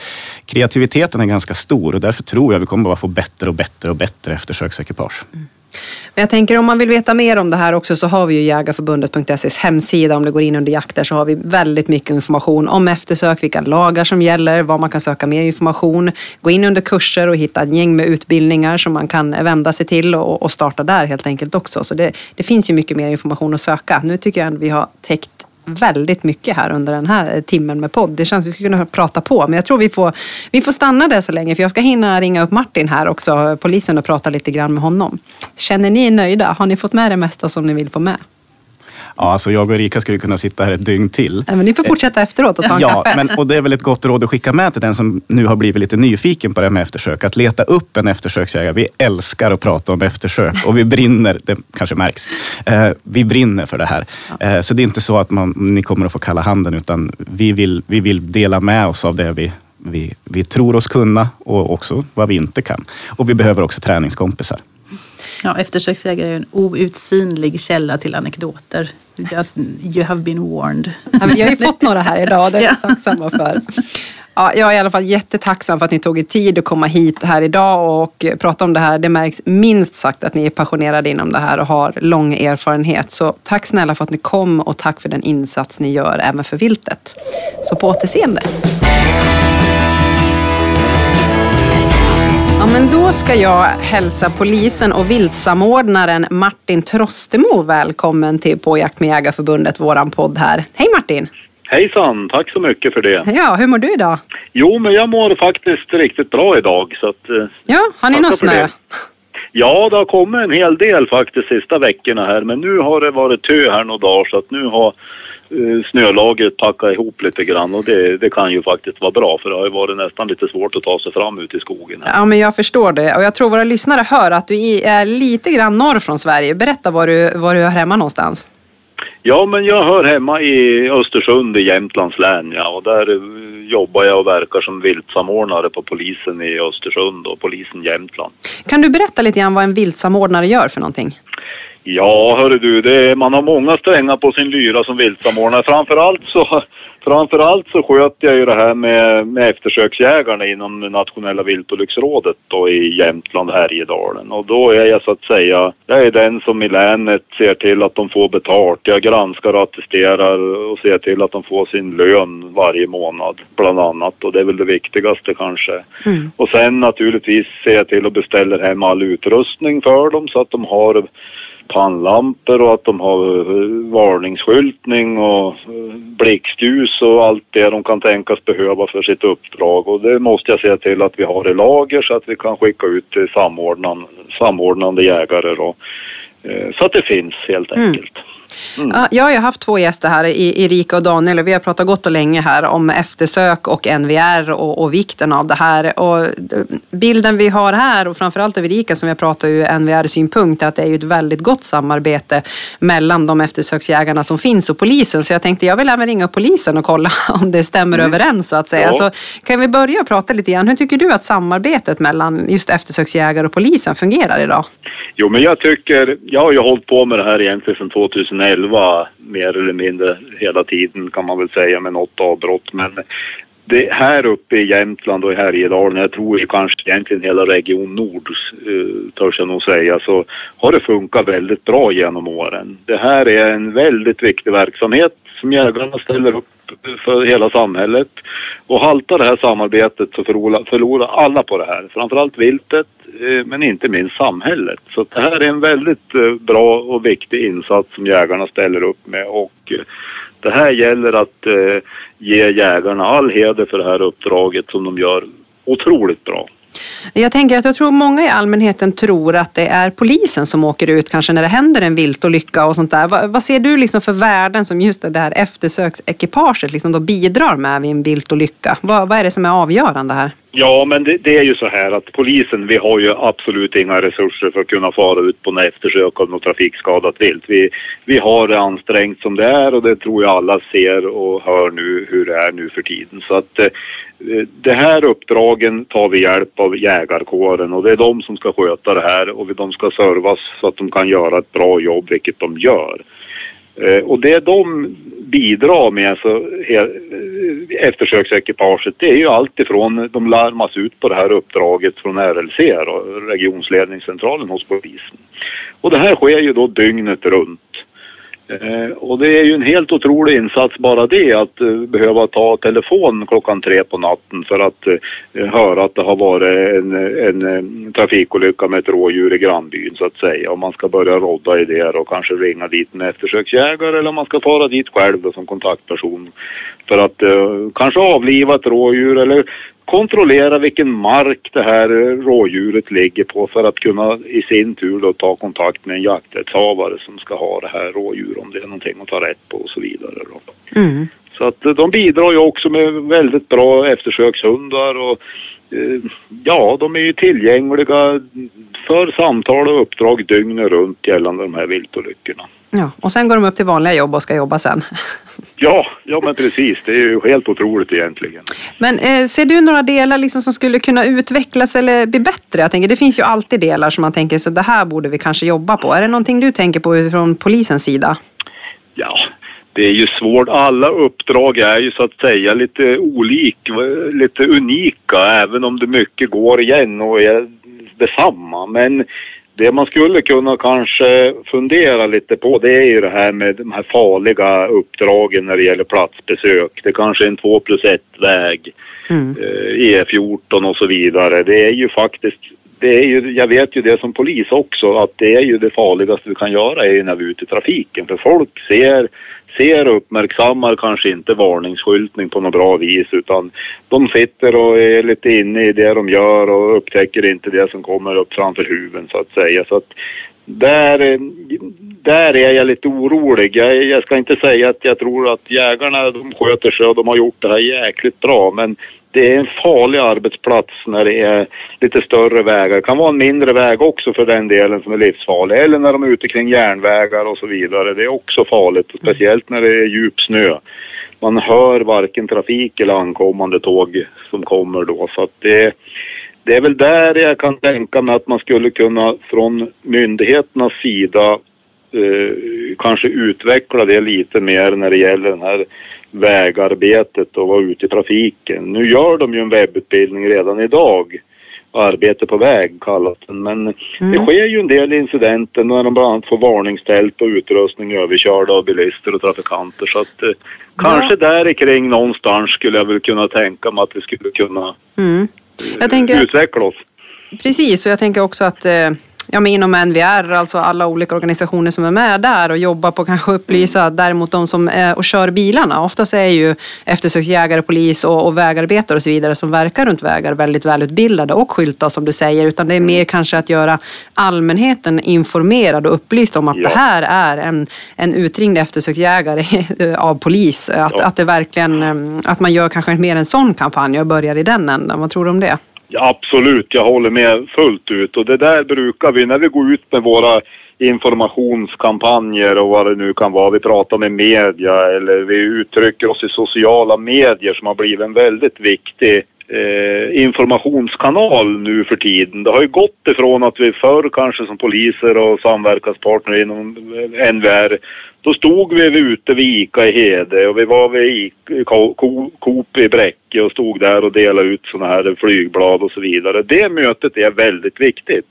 kreativiteten är ganska stor och därför tror jag vi kommer bara få bättre och bättre och bättre bättre eftersöksekipage. Mm. Men jag tänker om man vill veta mer om det här också så har vi ju Jägarförbundet.ses hemsida. Om det går in under jakter så har vi väldigt mycket information om eftersök, vilka lagar som gäller, var man kan söka mer information. Gå in under kurser och hitta ett gäng med utbildningar som man kan vända sig till och, och starta där helt enkelt också. Så det, det finns ju mycket mer information att söka. Nu tycker jag att vi har täckt väldigt mycket här under den här timmen med podd. Det känns som vi skulle kunna prata på, men jag tror vi får, vi får stanna där så länge, för jag ska hinna ringa upp Martin här också, polisen, och prata lite grann med honom. Känner ni er nöjda? Har ni fått med det mesta som ni vill få med? Ja, alltså jag och Erika skulle kunna sitta här ett dygn till. Ja, men ni får fortsätta efteråt och ta en ja, kaffe. Men, och det är väl ett gott råd att skicka med till den som nu har blivit lite nyfiken på det här med eftersök. Att leta upp en eftersöksjägare. Vi älskar att prata om eftersök och vi brinner, det kanske märks, eh, vi brinner för det här. Eh, så det är inte så att man, ni kommer att få kalla handen, utan vi vill, vi vill dela med oss av det vi, vi, vi tror oss kunna och också vad vi inte kan. Och vi behöver också träningskompisar. Ja, eftersöksjägare är en outsinlig källa till anekdoter. Just, you have been warned. Ja, vi har ju fått några här idag, det är vi tacksamma för. Ja, jag är i alla fall jättetacksam för att ni tog er tid att komma hit här idag och prata om det här. Det märks minst sagt att ni är passionerade inom det här och har lång erfarenhet. Så tack snälla för att ni kom och tack för den insats ni gör även för viltet. Så på återseende. Ja, men då ska jag hälsa polisen och viltsamordnaren Martin Trostemo välkommen till På jakt med Jägarförbundet, våran podd här. Hej Martin! Hejsan, tack så mycket för det. Ja, hur mår du idag? Jo, men jag mår faktiskt riktigt bra idag. Så att, eh, ja, har ni någon snö? Ja, det har kommit en hel del faktiskt sista veckorna här. Men nu har det varit tö här några dagar så att nu har snölagret packat ihop lite grann och det, det, kan ju faktiskt vara bra för det har ju varit nästan lite svårt att ta sig fram ut i skogen. Här. Ja, men jag förstår det och jag tror våra lyssnare hör att du är lite grann norr från Sverige. Berätta var du, var du hör hemma någonstans. Ja, men jag hör hemma i Östersund i Jämtlands län ja, och där eh, jobbar jag och verkar som viltsamordnare på polisen i Östersund och polisen Jämtland. Kan du berätta lite grann vad en viltsamordnare gör för någonting? Ja, hörru du, det man har många strängar på sin lyra som viltsamordnare. Framförallt så, framförallt så sköter jag ju det här med, med eftersöksjägarna inom Nationella viltolycksrådet då i Jämtland, Härjedalen. Och då är jag så att säga, jag är den som i länet ser till att de får betalt. Jag granskar och attesterar och ser till att de får sin lön varje månad bland annat. Och det är väl det viktigaste kanske. Mm. Och sen naturligtvis ser jag till att beställa hem all utrustning för dem så att de har pannlampor och att de har eh, varningsskyltning och eh, blixtljus och allt det de kan tänkas behöva för sitt uppdrag. Och det måste jag se till att vi har i lager så att vi kan skicka ut till samordnande, jägare då, eh, så att det finns helt mm. enkelt. Mm. Mm. Ja, jag har haft två gäster här, Erika och Daniel, och vi har pratat gott och länge här om eftersök och NVR och, och vikten av det här. Och bilden vi har här, och framförallt av Erika som jag pratar ur NVR-synpunkt, är att det är ju ett väldigt gott samarbete mellan de eftersöksjägarna som finns och polisen. Så jag tänkte jag vill även ringa polisen och kolla *laughs* om det stämmer mm. överens så att säga. Ja. Så kan vi börja prata lite grann. Hur tycker du att samarbetet mellan just eftersöksjägare och polisen fungerar idag? Jo, men jag tycker, jag har ju hållit på med det här egentligen sedan 2011 11 mer eller mindre hela tiden kan man väl säga med något avbrott. Men det här uppe i Jämtland och i Härjedalen, jag tror kanske egentligen hela Region Nord, eh, törs jag nog säga, så har det funkat väldigt bra genom åren. Det här är en väldigt viktig verksamhet som jägarna ställer upp för hela samhället. Och haltar det här samarbetet så förlorar, förlorar alla på det här. Framförallt viltet eh, men inte minst samhället. Så det här är en väldigt eh, bra och viktig insats som jägarna ställer upp med och eh, det här gäller att ge jägarna all heder för det här uppdraget som de gör otroligt bra. Jag tänker att jag tror många i allmänheten tror att det är polisen som åker ut kanske när det händer en viltolycka och sånt där. Vad, vad ser du liksom för värden som just det här eftersöksekipaget liksom då bidrar med vid en viltolycka? Vad, vad är det som är avgörande här? Ja, men det, det, är ju så här att polisen, vi har ju absolut inga resurser för att kunna fara ut på en eftersök av något trafikskadat vilt. Vi, vi har det ansträngt som det är och det tror jag alla ser och hör nu hur det är nu för tiden. Så att eh, Eh, det här uppdragen tar vi hjälp av jägarkåren och det är de som ska sköta det här och de ska servas så att de kan göra ett bra jobb, vilket de gör. Eh, och det de bidrar med, alltså, eftersöksekipaget, det är ju allt ifrån de larmas ut på det här uppdraget från RLC, då, regionsledningscentralen hos polisen. Och det här sker ju då dygnet runt. Eh, och det är ju en helt otrolig insats bara det att eh, behöva ta telefon klockan tre på natten för att eh, höra att det har varit en, en, trafikolycka med ett rådjur i grannbyn så att säga. Om man ska börja rodda i det och kanske ringa dit en eftersöksjägare eller om man ska fara dit själv då, som kontaktperson för att kanske avliva ett rådjur eller kontrollera vilken mark det här rådjuret ligger på för att kunna i sin tur då ta kontakt med en jakträttshavare som ska ha det här rådjuret om det är någonting att ta rätt på och så vidare. Då. Mm. Så att eh, de bidrar ju också med väldigt bra eftersökshundar och eh, ja, de är ju tillgängliga för samtal och uppdrag dygnet runt gällande de här viltolyckorna. Ja, och sen går de upp till vanliga jobb och ska jobba sen. Ja, ja men precis. Det är ju helt otroligt egentligen. Men eh, ser du några delar liksom som skulle kunna utvecklas eller bli bättre? Jag tänker, det finns ju alltid delar som man tänker så det här borde vi kanske jobba på. Är det någonting du tänker på från polisens sida? Ja, det är ju svårt. Alla uppdrag är ju så att säga lite olika, lite unika även om det mycket går igen och är detsamma. Men Det man skulle kunna kanske fundera lite på det är ju det här med de här farliga uppdragen när det gäller platsbesök. Det kanske är en 2 plus 1 väg, mm. E14 och så vidare. Det är ju faktiskt det är ju, jag vet ju det som polis också att det är ju det farligaste vi kan göra är ju när vi är ute i trafiken för folk ser ser och uppmärksammar kanske inte varningsskyltning på något bra vis utan de sitter och är lite inne i det de gör och upptäcker inte det som kommer upp framför huven så att säga. Så att där, där är jag lite orolig. Jag, jag ska inte säga att jag tror att jägarna de sköter sig och de har gjort det här jäkligt bra men det är en farlig arbetsplats när det är lite större vägar. Det kan vara en mindre väg också för den delen som är livsfarlig. Eller när de är ute kring järnvägar och så vidare. Det är också farligt, speciellt när det är djup snö. Man hör varken trafik eller ankommande tåg som kommer då. Så att det, det är väl där jag kan tänka mig att man skulle kunna från myndigheternas sida eh, kanske utveckla det lite mer när det gäller den här vägarbetet och vara ute i trafiken. Nu gör de ju en webbutbildning redan idag. Arbete på väg kallas den. Men mm. det sker ju en del incidenter när de bland annat får varningstält och utrustning överkörda av bilister och trafikanter. Så att eh, kanske där kring någonstans skulle jag väl kunna tänka mig att vi skulle kunna mm. tänker, utveckla oss. Precis, och jag tänker också att eh ja, men inom NVR, alltså alla olika organisationer som är med där och jobbar på kanske upplysa däremot de som är och kör bilarna. Oftast är ju eftersöksjägare, polis och, och vägarbetare och så vidare som verkar runt vägar väldigt välutbildade och skyltar som du säger. Utan det är mer kanske att göra allmänheten informerad och upplyst om att ja. det här är en, en utringd eftersöksjägare *laughs* av polis. Att, ja. att det verkligen, att man gör kanske mer en sån kampanj och börjar i den änden. Vad tror du om det? Ja, absolut, jag håller med fullt ut och det där brukar vi när vi går ut med våra informationskampanjer och vad det nu kan vara. Vi pratar med media eller vi uttrycker oss i sociala medier som har blivit en väldigt viktig eh, informationskanal nu för tiden. Det har ju gått ifrån att vi förr kanske som poliser och samverkanspartner inom eh, NVR då stod vi ute vid ICA i Hede och vi var vid Coop i Bräcke och stod där och delade ut sådana här flygblad och så vidare. Det mötet är väldigt viktigt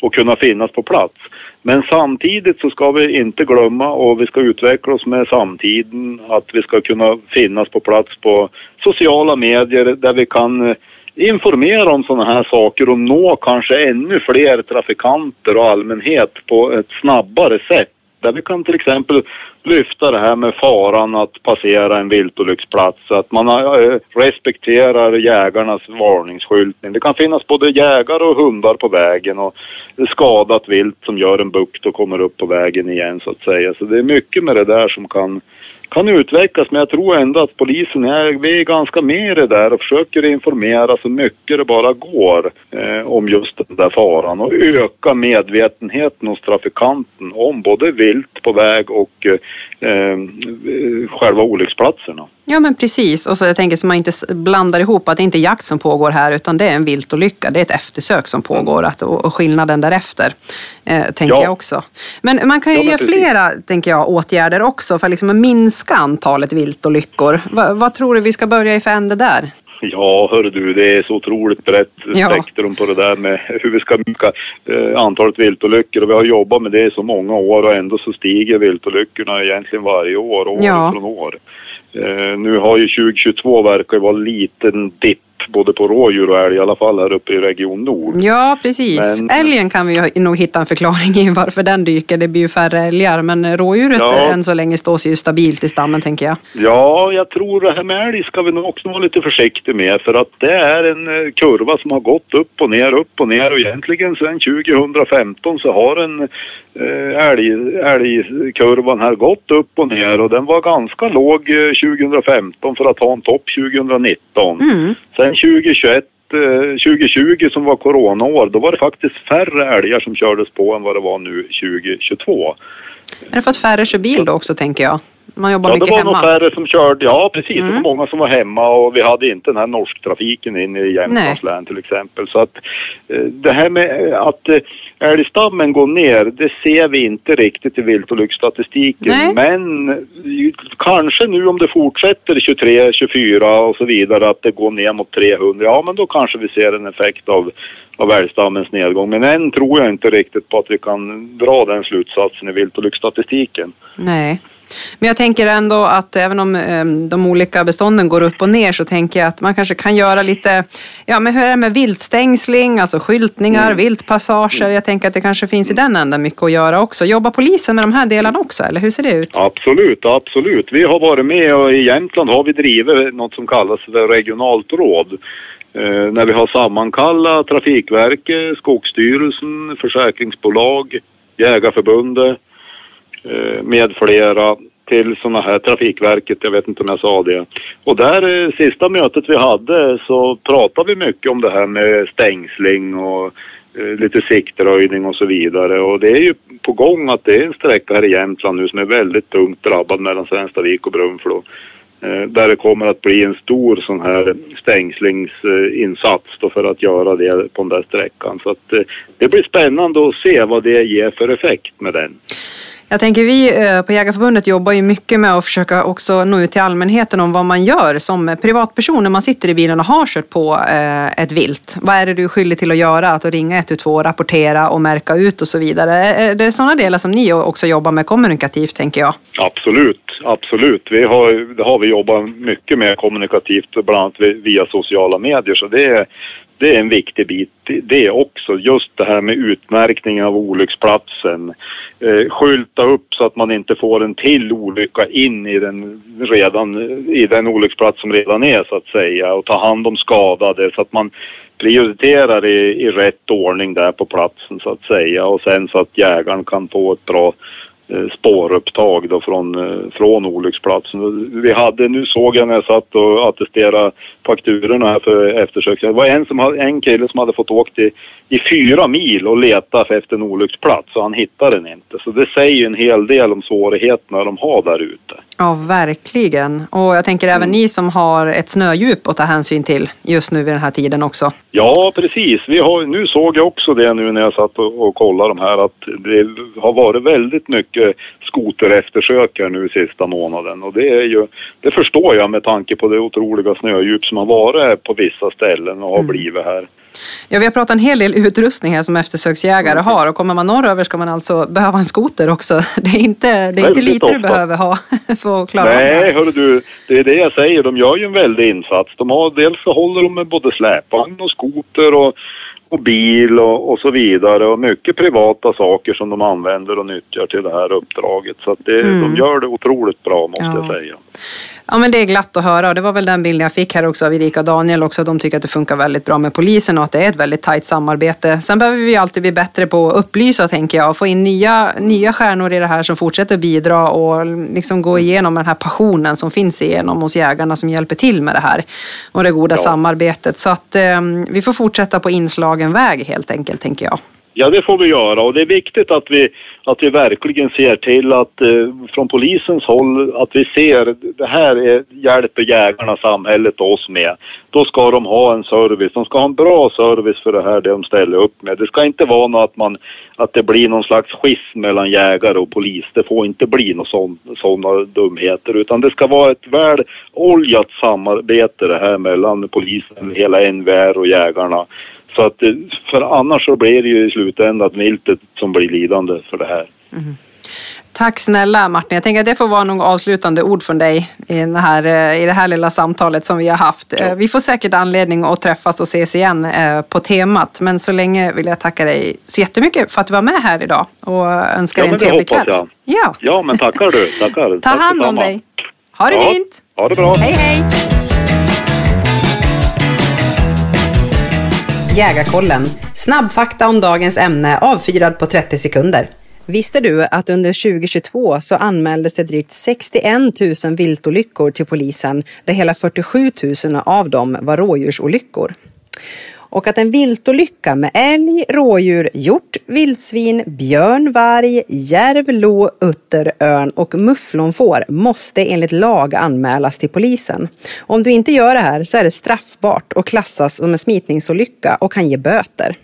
och kunna finnas på plats. Men samtidigt så ska vi inte glömma och vi ska utveckla oss med samtiden att vi ska kunna finnas på plats på sociala medier där vi kan eh, informera om sådana här saker och nå kanske ännu fler trafikanter och allmänhet på ett snabbare sätt där vi kan till exempel lyfta det här med faran att passera en viltolycksplats, att man eh, respekterar jägarnas varningsskyltning. Det kan finnas både jägare och hundar på vägen och skadat vilt som gör en bukt och kommer upp på vägen igen så att säga. Så det är mycket med det där som kan kan utvecklas men jag tror ändå att polisen är, vi är ganska med i det där och försöker informera så mycket det bara går eh, om just den där faran och öka medvetenheten hos trafikanten om både vilt på väg och eh, eh själva olycksplatserna. Ja men precis och så jag tänker så man inte blandar ihop att det inte är jakt som pågår här utan det är en viltolycka. Det är ett eftersök som pågår att, och skillnaden därefter. Eh, tänker ja. jag också. Men man kan ju ja, göra flera tänker jag, åtgärder också för att liksom minska antalet viltolyckor. Va, vad tror du vi ska börja i för ände där? Ja, hör du, det är så otroligt brett ja. spektrum på det där med *laughs* hur vi ska minska eh, antalet viltolyckor och vi har jobbat med det i så många år och ändå så stiger viltolyckorna egentligen varje år, år ja. från år. Eh, nu har ju 2022 verkar vara en liten dipp både på rådjur och älg, i alla fall här uppe i Region Nord. Ja, precis. Men, Älgen kan vi nog hitta en förklaring i varför den dyker. Det blir ju färre älgar, men rådjuret ja. än så länge står sig ju stabilt i stammen, tänker jag. Ja, jag tror det här med älg ska vi nog också vara lite försiktiga med, för att det är en eh, kurva som har gått upp och ner, upp och ner och egentligen sedan 2015 så har en eh, älg, älgkurvan här gått upp och ner och den var ganska låg 2015 eh, för att ha en topp 2019. Mm. Sen 2021 2020 som var coronaår, då var det faktiskt färre älgar som kördes på än vad det var nu 2022. Är det för att färre kör bil då också tänker jag? Man jobbar ja, mycket hemma? det var nog färre som körde. Ja, precis. Mm. Det var många som var hemma och vi hade inte den här norsktrafiken in i Jämtlands län till exempel. Så att eh, det här med att eh, älgstammen går ner, det ser vi inte riktigt i viltolycksstatistiken. Men kanske nu om det fortsätter 23, 24 och så vidare att det går ner mot 300, ja men då kanske vi ser en effekt av av älgstammens nedgång. Men än tror jag inte riktigt på att vi kan dra den slutsatsen i viltolycksstatistiken. Nej. Men jag tänker ändå att även om ehm, de olika bestånden går upp och ner så tänker jag att man kanske kan göra lite, ja men hur är det med viltstängsling, alltså skyltningar, mm. viltpassager. Jag tänker att det kanske finns i den änden mycket att göra också. Jobbar polisen med de här delarna också eller hur ser det ut? Absolut, absolut. Vi har varit med och i Jämtland har vi drivit något som kallas för regionalt råd. Eh, när vi har sammankallat Trafikverket, Skogsstyrelsen, försäkringsbolag, Jägarförbundet Eh, med flera till sådana här Trafikverket, jag vet inte om jag sa det. Och där eh, sista mötet vi hade så pratade vi mycket om det här med stängsling och eh, lite siktröjning och så vidare. Och det är ju på gång att det är en sträcka här i Jämtland nu som är väldigt tungt drabbad mellan Svenstavik och Brunflo. Där det kommer att bli en stor sån här stängslingsinsats då för att göra det på den där sträckan. Så att det blir spännande att se vad det ger för effekt med den. Jag tänker vi eh, på Jägarförbundet jobbar ju mycket med att försöka också nå ut till allmänheten om vad man gör som privatperson när man sitter i bilen och har kört på eh, ett vilt. Vad är det du är skyldig till att göra? Att ringa 112, rapportera och märka ut och så vidare. Är det sådana delar som ni också jobbar med kommunikativt tänker jag? Absolut, absolut. Vi har, det har vi jobbat mycket med kommunikativt, bland annat via sociala medier. Så det är, det är en viktig bit det också. Just det här med utmärkning av olycksplatsen. Eh, skylta upp så att man inte får en till olycka in i den, redan, i den olycksplats som redan är så att säga och ta hand om skadade så att man prioriterar i, i rätt ordning där på platsen så att säga och sen så att jägaren kan få ett bra Eh, spårupptag då från, eh, från olycksplatsen. Vi hade, nu såg jag när jag satt och attesterade fakturorna här för eftersök. Det var en, som en kille som hade fått åkt i, i fyra mil och leta efter en olycksplats och han hittade den inte. Så det säger en hel del om svårigheterna de har där ute. Ja, verkligen. Och jag tänker även mm. ni som har ett snödjup att ta hänsyn till just nu vid den här tiden också. Ja, precis. Vi har, nu såg jag också det nu när jag satt och, och kollade de här att det har varit väldigt mycket skotereftersök här nu sista månaden och det är ju, det förstår jag med tanke på det otroliga snödjup som har varit på vissa ställen och har mm. blivit här. Ja, vi har pratat en hel del utrustning här som eftersöksjägare mm. har och kommer man norröver ska man alltså behöva en skoter också. *laughs* Det är inte, det är inte lite ofta. du behöver ha *laughs* för att klara Nej, det hörru du, det är det jag säger. De gör ju en väldig insats. De har, dels så håller de med både släpvagn och skoter och, och bil och, och, så vidare och mycket privata saker som de använder och nyttjar till det här uppdraget. Så att det, mm. de gör det otroligt bra måste ja. jag säga. Ja, men det är glatt att höra och det var väl den bilden jag fick här också av Erika och Daniel också. De tycker att det funkar väldigt bra med polisen och att det är ett väldigt tajt samarbete. Sen behöver vi alltid bli bättre på att upplysa tänker jag och få in nya, nya stjärnor i det här som fortsätter bidra och liksom gå igenom den här passionen som finns igenom hos jägarna som hjälper till med det här och det goda ja. samarbetet. Så att eh, vi får fortsätta på inslagen väg helt enkelt tänker jag. Ja, det får vi göra och det är viktigt att vi, att vi verkligen ser till att eh, från polisens håll att vi ser det här är, hjälper jägarna samhället och oss med. Då ska de ha en service. De ska ha en bra service för det här det de ställer upp med. Det ska inte vara något att, man, att det blir någon slags schism mellan jägare och polis. Det får inte bli några sådana dumheter utan det ska vara ett väl oljat samarbete det här mellan polisen, hela NVR och jägarna. Så att, för annars så blir det ju i slutändan viltet som blir lidande för det här. Mm. Tack snälla Martin. Jag tänker att det får vara några avslutande ord från dig i, den här, eh, i det här lilla samtalet som vi har haft. Ja. Eh, vi får säkert anledning att träffas och ses igen eh, på temat. Men så länge vill jag tacka dig så jättemycket för att du var med här idag och önskar ja, dig en trevlig kväll. Jag. Ja. ja, men tackar du. *laughs* Tackar. Ta hand om dig. Ha det ja. fint. Ha det bra. Hej, hej. Jägarkollen. Snabbfakta om dagens ämne avfyrad på 30 sekunder. Visste du att under 2022 så anmäldes det drygt 61 000 viltolyckor till polisen där hela 47 000 av dem var rådjursolyckor? Och att en viltolycka med älg, rådjur, hjort, vildsvin, björn, varg, järv, lo, utter, örn och mufflonfår måste enligt lag anmälas till polisen. Om du inte gör det här så är det straffbart och klassas som en smitningsolycka och kan ge böter.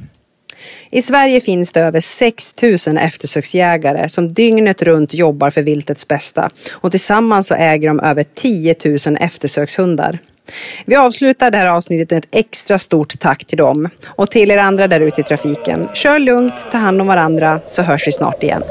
I Sverige finns det över 6 000 eftersöksjägare som dygnet runt jobbar för viltets bästa och tillsammans så äger de över 10 000 eftersökshundar. Vi avslutar det här avsnittet med ett extra stort tack till dem och till er andra där ute i trafiken. Kör lugnt, ta hand om varandra så hörs vi snart igen.